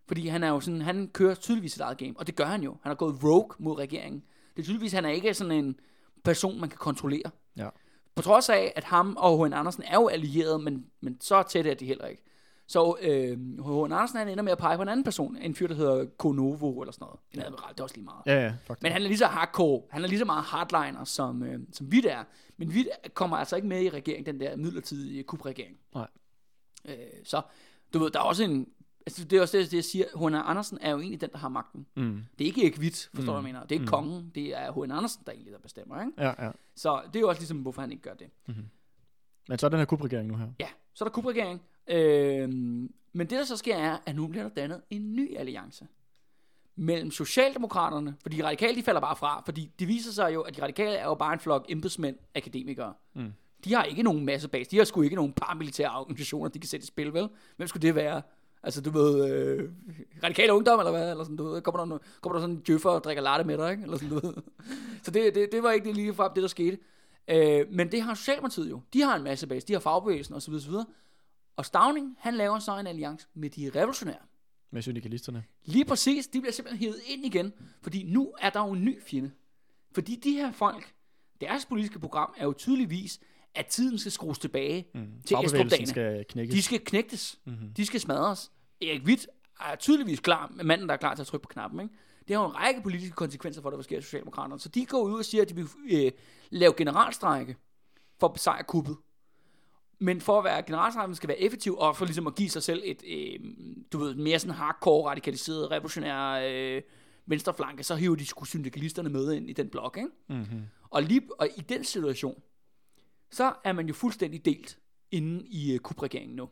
Fordi han er jo sådan, han kører tydeligvis sit eget game, og det gør han jo. Han har gået rogue mod regeringen. Det er tydeligvis, han er ikke sådan en person, man kan kontrollere. Ja. På trods af, at ham og H.N. Andersen er jo allieret, men, men så tæt er de heller ikke. Så øh, H.N. Andersen han ender med at pege på en anden person, en fyr, der hedder Konovo eller sådan noget. En admiral, det er også lige meget. Ja, ja, faktisk. Men han er lige så hardcore, han er lige så meget hardliner, som, øh, som Witt er. Men Witt kommer altså ikke med i regeringen, den der midlertidige kubregering. Nej. Øh, så, du ved, der er også en... Altså, det er også det, jeg siger. H.N. Andersen er jo egentlig den, der har magten. Mm. Det er ikke Erik Witt, forstår du, Mm. hvad jeg mener? Det er ikke Mm. kongen, det er H.N. Andersen, der egentlig der bestemmer, ikke? Ja, ja. Så det er jo også ligesom, hvorfor han ikke gør det. Men så er den her kubregering nu her. Ja, så er der kubregering. Øh, men det, der så sker, er, at nu bliver der dannet en ny alliance mellem Socialdemokraterne, fordi de radikale, de falder bare fra, fordi det viser sig jo, at de radikale er jo bare en flok embedsmænd, akademikere. Mm. De har ikke nogen masse base. De har sgu ikke nogen paramilitære organisationer, de kan sætte i spil, vel? Hvem skulle det være? Altså, du ved, øh, radikale ungdom, eller hvad? Eller sådan, du ved, kommer der, kommer der sådan en djøffer og drikker latte med dig, ikke? Eller sådan, du ved. Så det, det, det var ikke lige frem det, der skete. Øh, men det har Socialdemokratiet jo. De har en masse base. De har fagbevægelsen osv. osv. Og Stavning, han laver så en alliance med de revolutionære. Med syndikalisterne. Lige præcis, de bliver simpelthen hævet ind igen, fordi nu er der jo en ny fjende. Fordi de her folk, deres politiske program er jo tydeligvis, at tiden skal skrues tilbage mm. til Estrup-dagene. skal knækkes. De skal knægtes. Mhm. Mm-hmm. De skal smadres. Erik Witt er tydeligvis klar, manden, der er klar til at trykke på knappen. Ikke? Det har jo en række politiske konsekvenser for, det, hvad sker i Socialdemokraterne. Så de går ud og siger, at de vil øh, lave generalstrække for at besejre kuppet. Men for at være generalstrækken skal være effektiv, og for ligesom at give sig selv et, øh, du ved, mere sådan hardcore, radikaliseret, revolutionær øh, venstreflanke, så hiver de sgu syndikalisterne med ind i den blok. Ikke? Mm-hmm. Og, lige, og i den situation, så er man jo fuldstændig delt inde i uh, kubregeringen nu.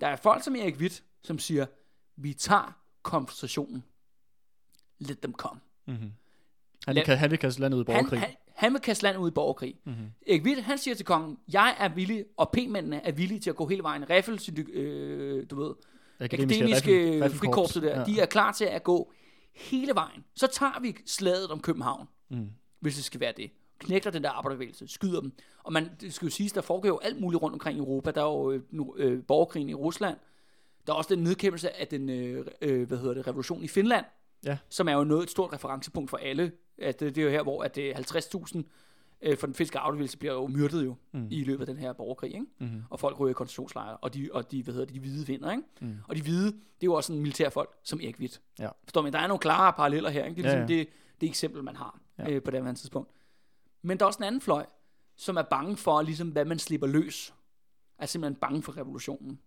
Der er folk som Erik Witt, som siger, vi tager konfrontationen. Let them come. Mm-hmm. Han, vil, han vil kaste landet ud i Han, borgerkrig. han, han vil kaste landet ud i borgerkrig. Mhm. Erik Witt, han siger til kongen, jeg er villig, og P-mændene er villige til at gå hele vejen. Riffel, øh, du ved, akademiske riffel- riffelkorps. frikorpset der, Ja. de er klar til at gå hele vejen. Så tager vi slaget om København, Mm. hvis det skal være det. Knækker den der arbejderbevægelse, skyder dem. Og man, det skal jo siges, der foregår jo alt muligt rundt omkring i Europa. Der er jo øh, nu, øh, borgerkrigen i Rusland. Der er også den nedkæmpelse af den, øh, øh, hvad hedder det, revolution i Finland. Ja. Som er jo noget, et stort referencepunkt for alle. At det, det er jo her, hvor at øh, 50.000 øh, for den finske arbejderbevægelse bliver jo myrdet jo Mm. mm. i løbet af den her borgerkrig. Ikke? Mm-hmm. og folk ryger i koncentrationslejre, og de, og de, hvad hedder det, de hvide vinder, ikke? Mm. Og de hvide, det er jo også sådan militære folk, som Erik Witt. Ja. Forstår man? Der er nogle klare paralleller her, ikke? Det er Ja, ligesom ja. det, det eksempel, man har Ja. ja. øh, på det her tidspunkt. Men der er også en anden fløj, som er bange for, ligesom, hvad man slipper løs. Er simpelthen bange for revolutionen.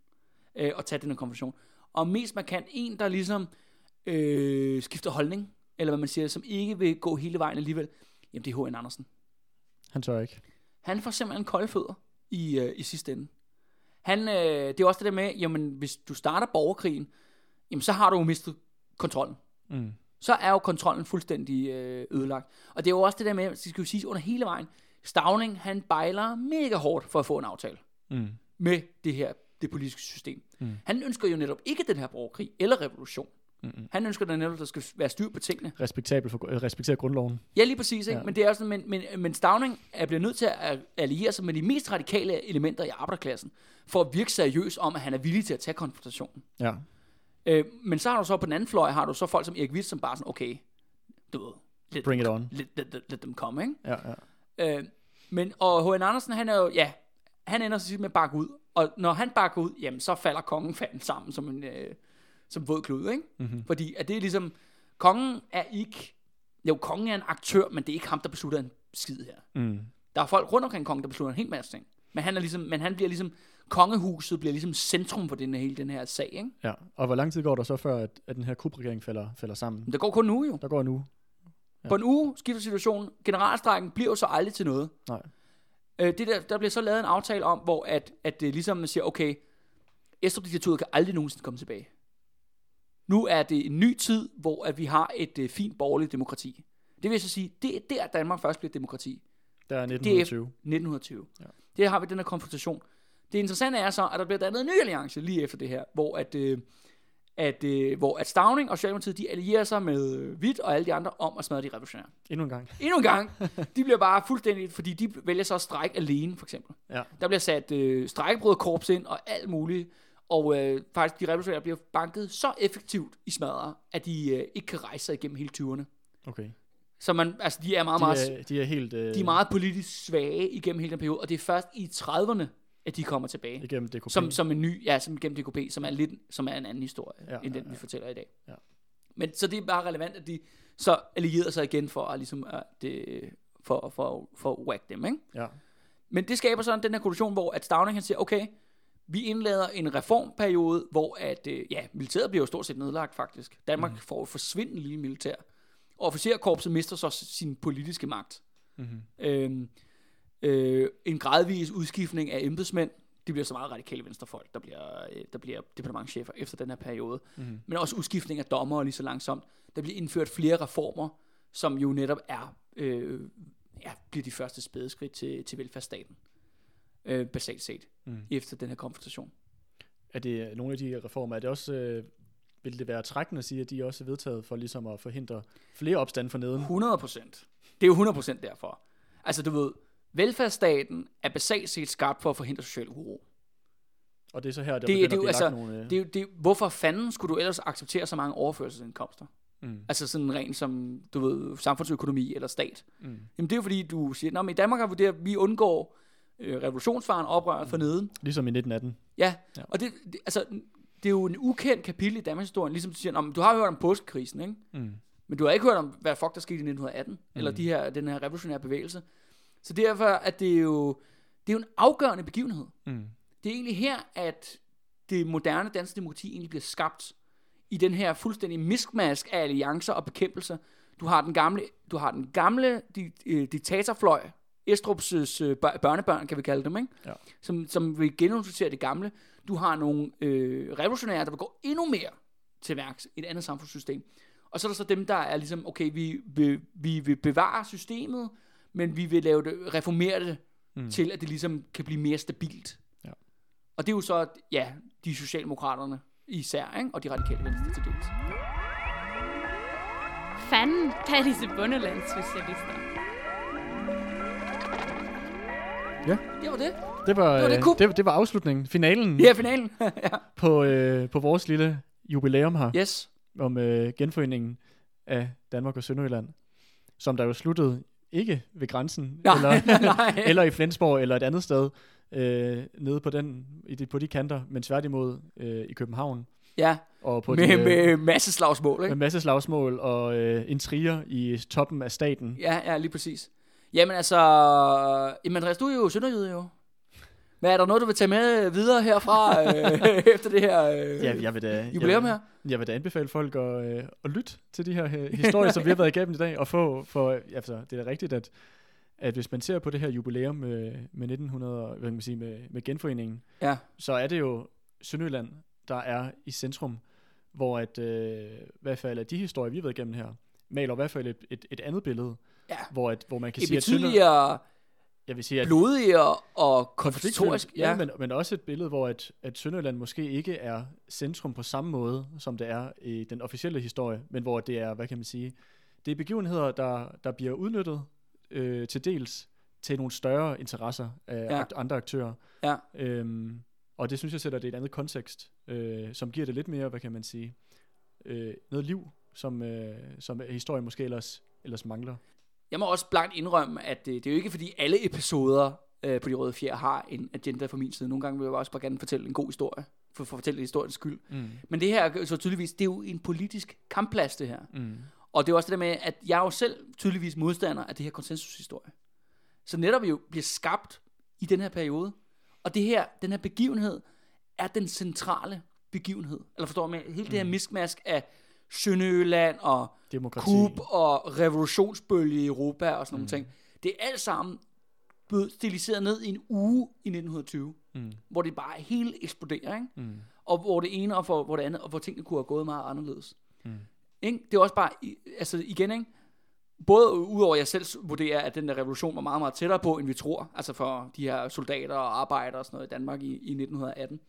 Øh, og tage den her konvention. Og mest markant en, der ligesom øh, skifter holdning, eller hvad man siger, som ikke vil gå hele vejen alligevel, jamen det er H.N. Andersen. Han tør ikke. Han får simpelthen kolde fødder i, øh, i sidste ende. Han, øh, det er også det der med, jamen hvis du starter borgerkrigen, jamen så har du jo mistet kontrollen. Mm. Så er jo kontrollen fuldstændig øh, ødelagt. Og det er jo også det der med, det skal jo sige under hele vejen, Stavning, han bejler mega hårdt for at få en aftale Mm. med det her det politiske system. Mm. Han ønsker jo netop ikke den her borgerkrig eller revolution. Mm-mm. Han ønsker da netop, at der skal være styr på tingene. Respektabel for, øh, respektere grundloven. Ja, lige præcis. Ikke? Ja. Men, det er sådan, men, men, men Stavning er blevet nødt til at alliere sig med de mest radikale elementer i arbejderklassen, for at virke seriøs om, at han er villig til at tage konfrontationen. Ja. Øh, men så har du så på den anden fløj, har du så folk som Erik Witt, som bare sådan, okay, du ved, let, Bring it on. let, let, let, let them come, ikke? Ja, ja. Øh, Men, og H.N. Andersen, han er jo, ja, han ender sig med at bakke ud. Og når han bakker ud, jamen, så falder kongen fanden sammen som en øh, som våd klud, ikke? Mm-hmm. Fordi at det er ligesom, kongen er ikke, jo, kongen er en aktør, men det er ikke ham, der beslutter en skid her. Mm. Der er folk rundt omkring kongen, der beslutter en hel masse ting. Men han, er ligesom, men han bliver ligesom, kongehuset bliver ligesom centrum for den hele den her sag, ikke? Ja, og hvor lang tid går der så før, at, at den her kubregering falder, falder sammen? Men det går kun nu jo. Der går en uge. Ja. På en uge skifter situationen. Generalstrækken bliver jo så aldrig til noget. Nej. Øh, det der, der bliver så lavet en aftale om, hvor at, at det ligesom man siger, okay, Estrup-diktaturet kan aldrig nogensinde komme tilbage. Nu er det en ny tid, hvor at vi har et øh, fint borgerligt demokrati. Det vil så sige, det er der Danmark først bliver demokrati. Der er 1920. 1920. Ja. Det har vi den her konfrontation. Det interessante er så, at der bliver dannet en ny alliance lige efter det her, hvor at, øh, at, øh, hvor at Stavning og Socialdemokratiet, de allierer sig med øh, Hvidt og alle de andre om at smadre de revolutionære. Endnu en gang. Endnu en gang. De bliver bare fuldstændig, fordi de vælger så at strække alene, for eksempel. Ja. Der bliver sat øh, strækkebrødkorps ind og alt muligt. Og øh, faktisk, de revolutionære bliver banket så effektivt i smadre, at de øh, ikke kan rejse sig igennem hele 20'erne. Okay. Så man, altså, de er meget, De meget, er, de er helt øh, de er meget politisk svage igennem hele den periode, og det er først i 30'erne, at de kommer tilbage. igennem DKP. Som, som en ny, ja, som gennem DKP, som er lidt, som er en anden historie, Ja, end den, ja, vi ja. fortæller i dag. Ja. Men så det er bare relevant, at de så allierede sig igen for at ligesom, at det, for, for, for at whack dem, ikke? Ja. Men det skaber sådan den her koalition, hvor at Stavning han siger, okay, vi indlader en reformperiode, hvor at, øh, ja, militæret bliver jo stort set nedlagt faktisk. Danmark mm. får et forsvindende lille militær. Og officerkorpset mister så sin politiske magt. Mm-hmm. Øhm, øh, en gradvis udskiftning af embedsmænd. Det bliver så meget radikale venstrefolk, der bliver, øh, der bliver departementchefer efter den her periode. Mm-hmm. Men også udskiftning af dommere lige så langsomt. Der bliver indført flere reformer, som jo netop er, øh, ja, bliver de første spædeskridt til, til velfærdsstaten. Øh, basalt set, Mm. efter den her konfrontation. Er det øh, nogle af de reformer, er det også, øh, vil det være trækkende at sige, at de er også vedtaget for ligesom at forhindre flere opstand for neden? 100 procent. Det er jo 100 procent derfor. Altså du ved, velfærdsstaten er basalt set skabt for at forhindre social uro. Og det er så her, der Det- begynder det er at blive altså- nogle... Øh, Det det, hvorfor fanden skulle du ellers acceptere så mange overførselsindkomster? mm. Altså sådan rent som, du ved, samfundsøkonomi eller stat. Mm. Jamen det er jo fordi, du siger, at i Danmark har vi det, at vi undgår øh, revolutionsfaren oprøret for neden. Ligesom i 1918. Ja, Ja. og det, det, altså, det er jo en ukendt kapitel i Danmarks historie, ligesom du siger, "Nå, men du har hørt om påskekrisen, ikke? Mm. Men du har ikke hørt om, hvad fuck der skete i 1918, mm. eller Mm. de her, den her revolutionære bevægelse. Så derfor at det er jo, det er jo en afgørende begivenhed. Mm. Det er egentlig her, at det moderne danske demokrati egentlig bliver skabt i den her fuldstændig miskmask af alliancer og bekæmpelser. Du har den gamle, du har den gamle di, øh, diktatorfløj, Estrups øh, bør- børnebørn, kan vi kalde dem, ikke? Ja. Som, som vil genintroducere det gamle. Du har nogle øh, revolutionære, der vil gå endnu mere til værks et andet samfundssystem. Og så er der så dem, der er ligesom, okay, vi vil, vi vil bevare systemet, men vi vil lave det, reformere det Mm. til, at det ligesom kan blive mere stabilt. Ja. Og det er jo så, ja, de socialdemokraterne især, ikke? og de radikale venstre til dels. Fanden, der er disse bundelandssocialister. Det var det. Det var, Det var det øh, det, det var afslutningen, finalen er finalen. ja. på, øh, på vores lille jubilæum her, Yes. om øh, genforeningen af Danmark og Sønderjylland, som der jo sluttede ikke ved grænsen, Nej, eller, nej. eller i Flensborg, eller et andet sted, øh, nede på, den, i de, på de kanter, men tværtimod øh, i København, Ja, og på med, de, øh, med masse slagsmål, med ikke? masse slagsmål og øh, intriger i toppen af staten. Ja, ja, lige præcis. Jamen altså, jamen Andreas, du er jo sønderjyde jo. Men er der noget, du vil tage med videre herfra, øh, efter det her øh, Ja, jeg vil da, jubilæum her? jeg, jeg vil da anbefale folk at, øh, at lytte til de her øh, historier, som vi har været igennem i dag, og få, for, altså, det er da rigtigt, at, at hvis man ser på det her jubilæum med, med 1900, hvad kan man sige, med, med genforeningen, Ja, så er det jo Sønderjylland, der er i centrum, hvor at, øh, i hvert fald af de historier, vi har været igennem her, maler i hvert fald et, et, et andet billede, ja. hvor, at, hvor man kan Et sige, at Sønder, jeg vil sige, at blodigere og konfliktorisk. ja, men, men også et billede, hvor at, at Sønderjylland måske ikke er centrum på samme måde, som det er i den officielle historie, men hvor det er, hvad kan man sige, det er begivenheder, der, der bliver udnyttet øh, til dels til nogle større interesser af Ja. ja. andre aktører. Ja. Øhm, og det synes jeg sætter det i et andet kontekst, øh, som giver det lidt mere, hvad kan man sige, øh, noget liv, som, øh, som historien måske ellers, ellers mangler. Jeg må også blankt indrømme, at det, det er jo ikke fordi alle episoder øh, på De Røde Fjer har en agenda fra min side. Nogle gange vil jeg også bare gerne fortælle en god historie, for, for at fortælle historiens skyld. Mm. Men det her, så tydeligvis, det er jo en politisk kampplads, det her. Mm. Og det er også det der med, at jeg er jo selv tydeligvis modstander af det her konsensushistorie. Så netop jo bliver skabt i den her periode. Og det her, den her begivenhed er den centrale begivenhed. Eller forstår med hele det her miskmask af Sønderjylland og Demokrati. kub og revolutionsbølge i Europa og sådan nogle ting. Det er alt sammen blevet stiliseret ned i en uge i 1920, Mm. hvor det bare helt eksploderer, ikke? Mm. og hvor det ene og for, hvor det andet, og hvor tingene kunne have gået meget anderledes. Mm. Ikke? Det er også bare, altså igen, ikke? både udover jeg selv vurderer, at den der revolution var meget, meget tættere på, end vi tror, altså for de her soldater og arbejdere og sådan noget i Danmark i, i 1918.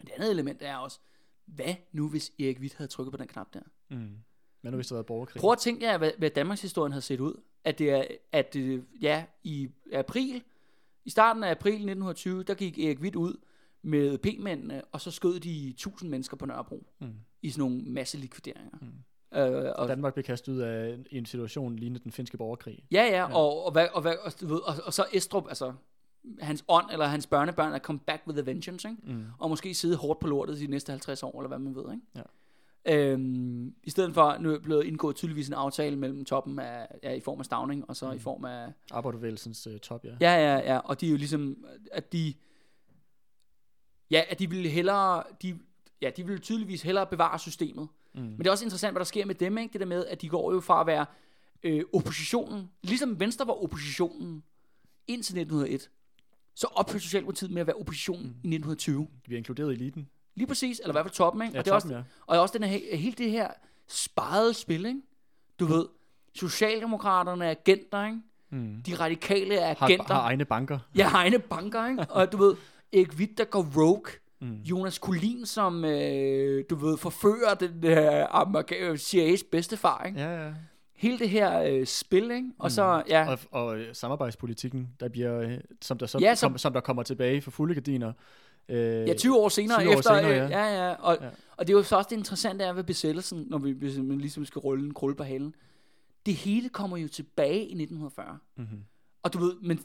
Det andet element er også, hvad nu hvis Erik Witt havde trykket på den knap der? Mm. Men nu hvis det havde borgerkrig. Prøv at tænke jer, hvad, hvad Danmarks historien havde set ud. At det er, at det, ja, i april, i starten af april 1920, der gik Erik Witt ud med P-mændene, og så skød de 1000 mennesker på Nørrebro Mm. i sådan nogle masse likvideringer. Mm. Øh, og, Danmark blev kastet ud af en- en situation lignende den finske borgerkrig. ja, ja, og, og, hvad, og, hvad, og, ved, og, og så Estrup, altså hans ånd eller hans børnebørn er come back with a vengeance, ikke? Mm. og måske sidde hårdt på lortet de næste 50 år, eller hvad man ved. Ikke? Ja. Øhm, I stedet for, nu er blevet indgået tydeligvis en aftale mellem toppen af, ja, i form af stavning, og så mm. i form af, Arbejderbevægelsens uh, top, ja. ja, ja, ja, og de er jo ligesom, at de, ja, at de ville hellere, de, ja, de ville tydeligvis hellere bevare systemet. Mm. Men det er også interessant, hvad der sker med dem, ikke? Det der med, at de går jo fra at være øh, oppositionen, ligesom Venstre var oppositionen indtil 1901, så ophørte Socialdemokratiet med at være oppositionen i 1920. De bliver inkluderet i eliten. Lige præcis, eller i hvert fald toppen, ikke? Ja, og, det er også, toppen, ja. og også den her, hele det her sparede spil, ikke? Du ved, Socialdemokraterne er agenter, ikke? Mm. De radikale er Har, agenter. har egne banker. Jeg har egne banker, ikke? Og du ved, Erik Witt, der går rogue. Mm. Jonas Collin, som, øh, du ved, forfører den der amerika- CIA's bedstefar, ikke? Ja, ja. Hele det her øh, spil, ikke? Og så, ja, Og, og øh, samarbejdspolitikken, der bliver, øh, som, der så, Ja, som- som, som der kommer tilbage for fulde gardiner. Øh, ja 20 år senere 20 år efter, senere, øh, ja. ja, ja, og, Ja. og det er jo så også det interessante er ved besættelsen, når vi hvis man ligesom skal rulle en krølle på halen. Det hele kommer jo tilbage i 1940. Mm-hmm. Og du ved, men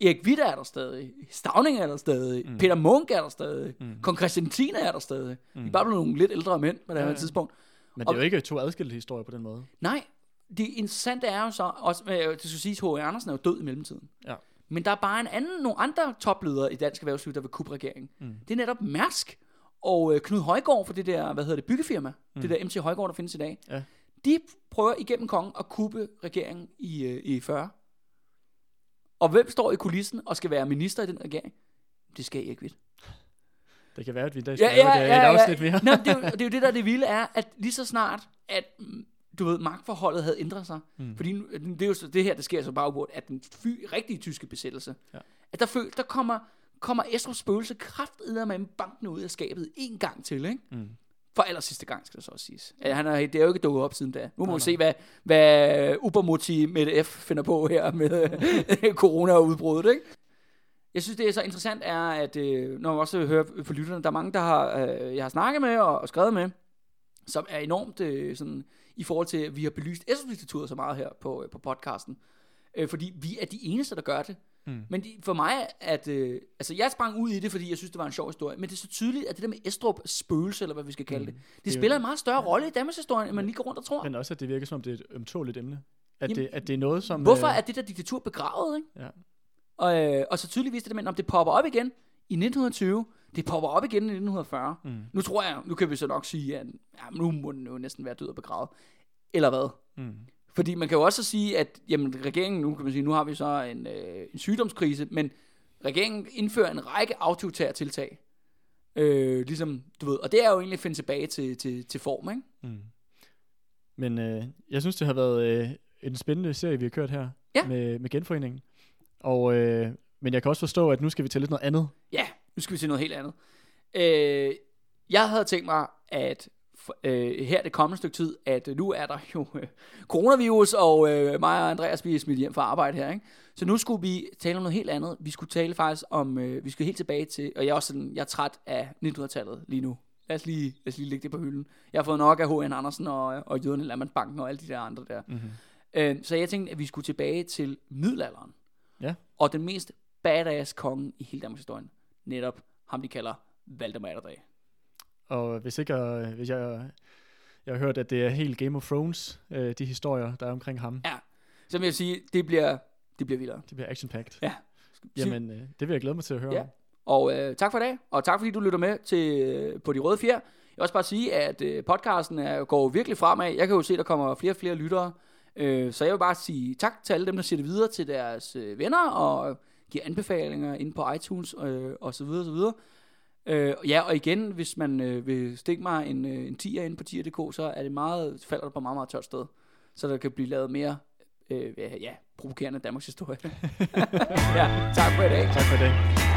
Erik Witt er der stadig, Stavning er der stadig, mm. Peter Munk er der stadig, mm. Kong Christian er der stadig. Mm. De er bare blevet nogle lidt ældre mænd på det her Ja, ja. tidspunkt. Men det Og- er jo ikke to adskilte historier på den måde. Nej, det interessante er jo så, også, det skal siges, H.A. Andersen er jo død i mellemtiden. Ja. Men der er bare en anden, nogle andre topledere i dansk erhvervsliv, der vil kubbe regeringen. Mm. Det er netop Mærsk og øh, Knud Højgaard for det der, hvad hedder det, byggefirma. Mm. Det der MC Højgaard, der findes i dag. Ja. De prøver igennem kongen at kubbe regeringen i, øh, i 40. Og hvem står i kulissen og skal være minister i den regering? Det skal Erik Witt. Det kan være, at vi i dag Ja, skal ja, lave et, ja, et ja. afsnit mere. Nå, det, er jo, det er jo det, der er det vilde er, at lige så snart, at mm, du ved, magtforholdet havde ændret sig. Mm. Fordi nu- det er jo så, det her, der sker så baggrund, at den fy, rigtige tyske besættelse, Ja. at der, føl, der kommer, kommer Estrups spøgelse kraftedet med banken ud af skabet en gang til, ikke? Mm. For aller sidste gang, skal det så også siges. Ja, han er, det er jo ikke dukket op siden da. Nu må vi se, hvad, hvad Ubermoti med F finder på her med corona og udbruddet, ikke? Jeg synes, det er så interessant, er, at øh, når man også hører på lytterne, der er mange, der har, øh, jeg har snakket med og, og skrevet med, som er enormt øh, sådan, i forhold til, at vi har belyst Estrup-diktaturet så meget her på, øh, på podcasten. Øh, fordi vi er de eneste, der gør det. Mm. Men de, for mig, at, øh, altså jeg sprang ud i det, fordi jeg synes, det var en sjov historie, men det er så tydeligt, at det der med Estrup spøgelse, eller hvad vi skal kalde det, det, Det er jo- spiller en meget større rolle i Danmarks historie, end man lige går rundt og tror. Men også, at det virker som, det er et ømtåligt emne. At, Jamen, det, at det er noget, som... Hvorfor øh, er det der diktatur begravet, ikke? Ja. Og, øh, og så tydeligvis det der med, om det popper op igen i 1920, det popper op igen i 1940. Mm. Nu tror jeg, nu kan vi så nok sige, at ja, nu må den jo næsten være død og begravet. Eller hvad? Mm. Fordi man kan jo også sige, at jamen, regeringen, nu kan man sige, nu har vi så en, øh, en sygdomskrise, men regeringen indfører en række autoritære tiltag. Øh, ligesom, du ved, og det er jo egentlig at finde tilbage til, til, til form, ikke? Mm. Men øh, jeg synes, det har været øh, en spændende serie, vi har kørt her Ja. med, med genforeningen. Og, øh, men jeg kan også forstå, at nu skal vi til lidt noget andet. Ja, nu skal vi til noget helt andet. Øh, jeg havde tænkt mig, at øh, her det kommende stykke tid, at nu er der jo øh, coronavirus, og øh, mig og Andreas, vi er smidt hjem fra arbejde her, ikke? Så nu skulle vi tale om noget helt andet. Vi skulle tale faktisk om, øh, vi skulle helt tilbage til, og jeg er også sådan, jeg er træt af 1900-tallet lige nu. Lad os lige, lad os lige lægge det på hylden. Jeg har fået nok af H.N. Andersen og, og Jøderne Landmandsbanken og alle de der andre der. Mm-hmm. Øh, så jeg tænkte, at vi skulle tilbage til middelalderen. Ja. Og den mest badass konge i hele Danmarks historie. Netop ham, de kalder Valdemar Atterdag. Og hvis ikke, øh, hvis jeg, jeg har hørt, at det er helt Game of Thrones, øh, de historier, der er omkring ham. Ja. Så vil jeg sige, det bliver, det bliver vildere. Det bliver action-packed. Ja. Jamen, øh, det vil jeg glæde mig til at høre Ja. om. Og øh, tak for i dag, og tak fordi du lytter med til øh, på De Røde Fjer. Jeg vil også bare sige, at øh, podcasten er, går virkelig fremad. Jeg kan jo se, at der kommer flere og flere lyttere. Øh, så jeg vil bare sige tak til alle dem, der siger det videre til deres øh, venner, og giver anbefalinger inde på iTunes, øh, og så videre, så videre. Øh, ja, og igen, hvis man øh, vil stikke mig en, øh, en 10'er inde på 10'er.dk, så er det meget, falder det på meget, meget tørt sted. Så der kan blive lavet mere øh, ja, provokerende Danmarks historie. ja, tak for i dag. Tak for i dag.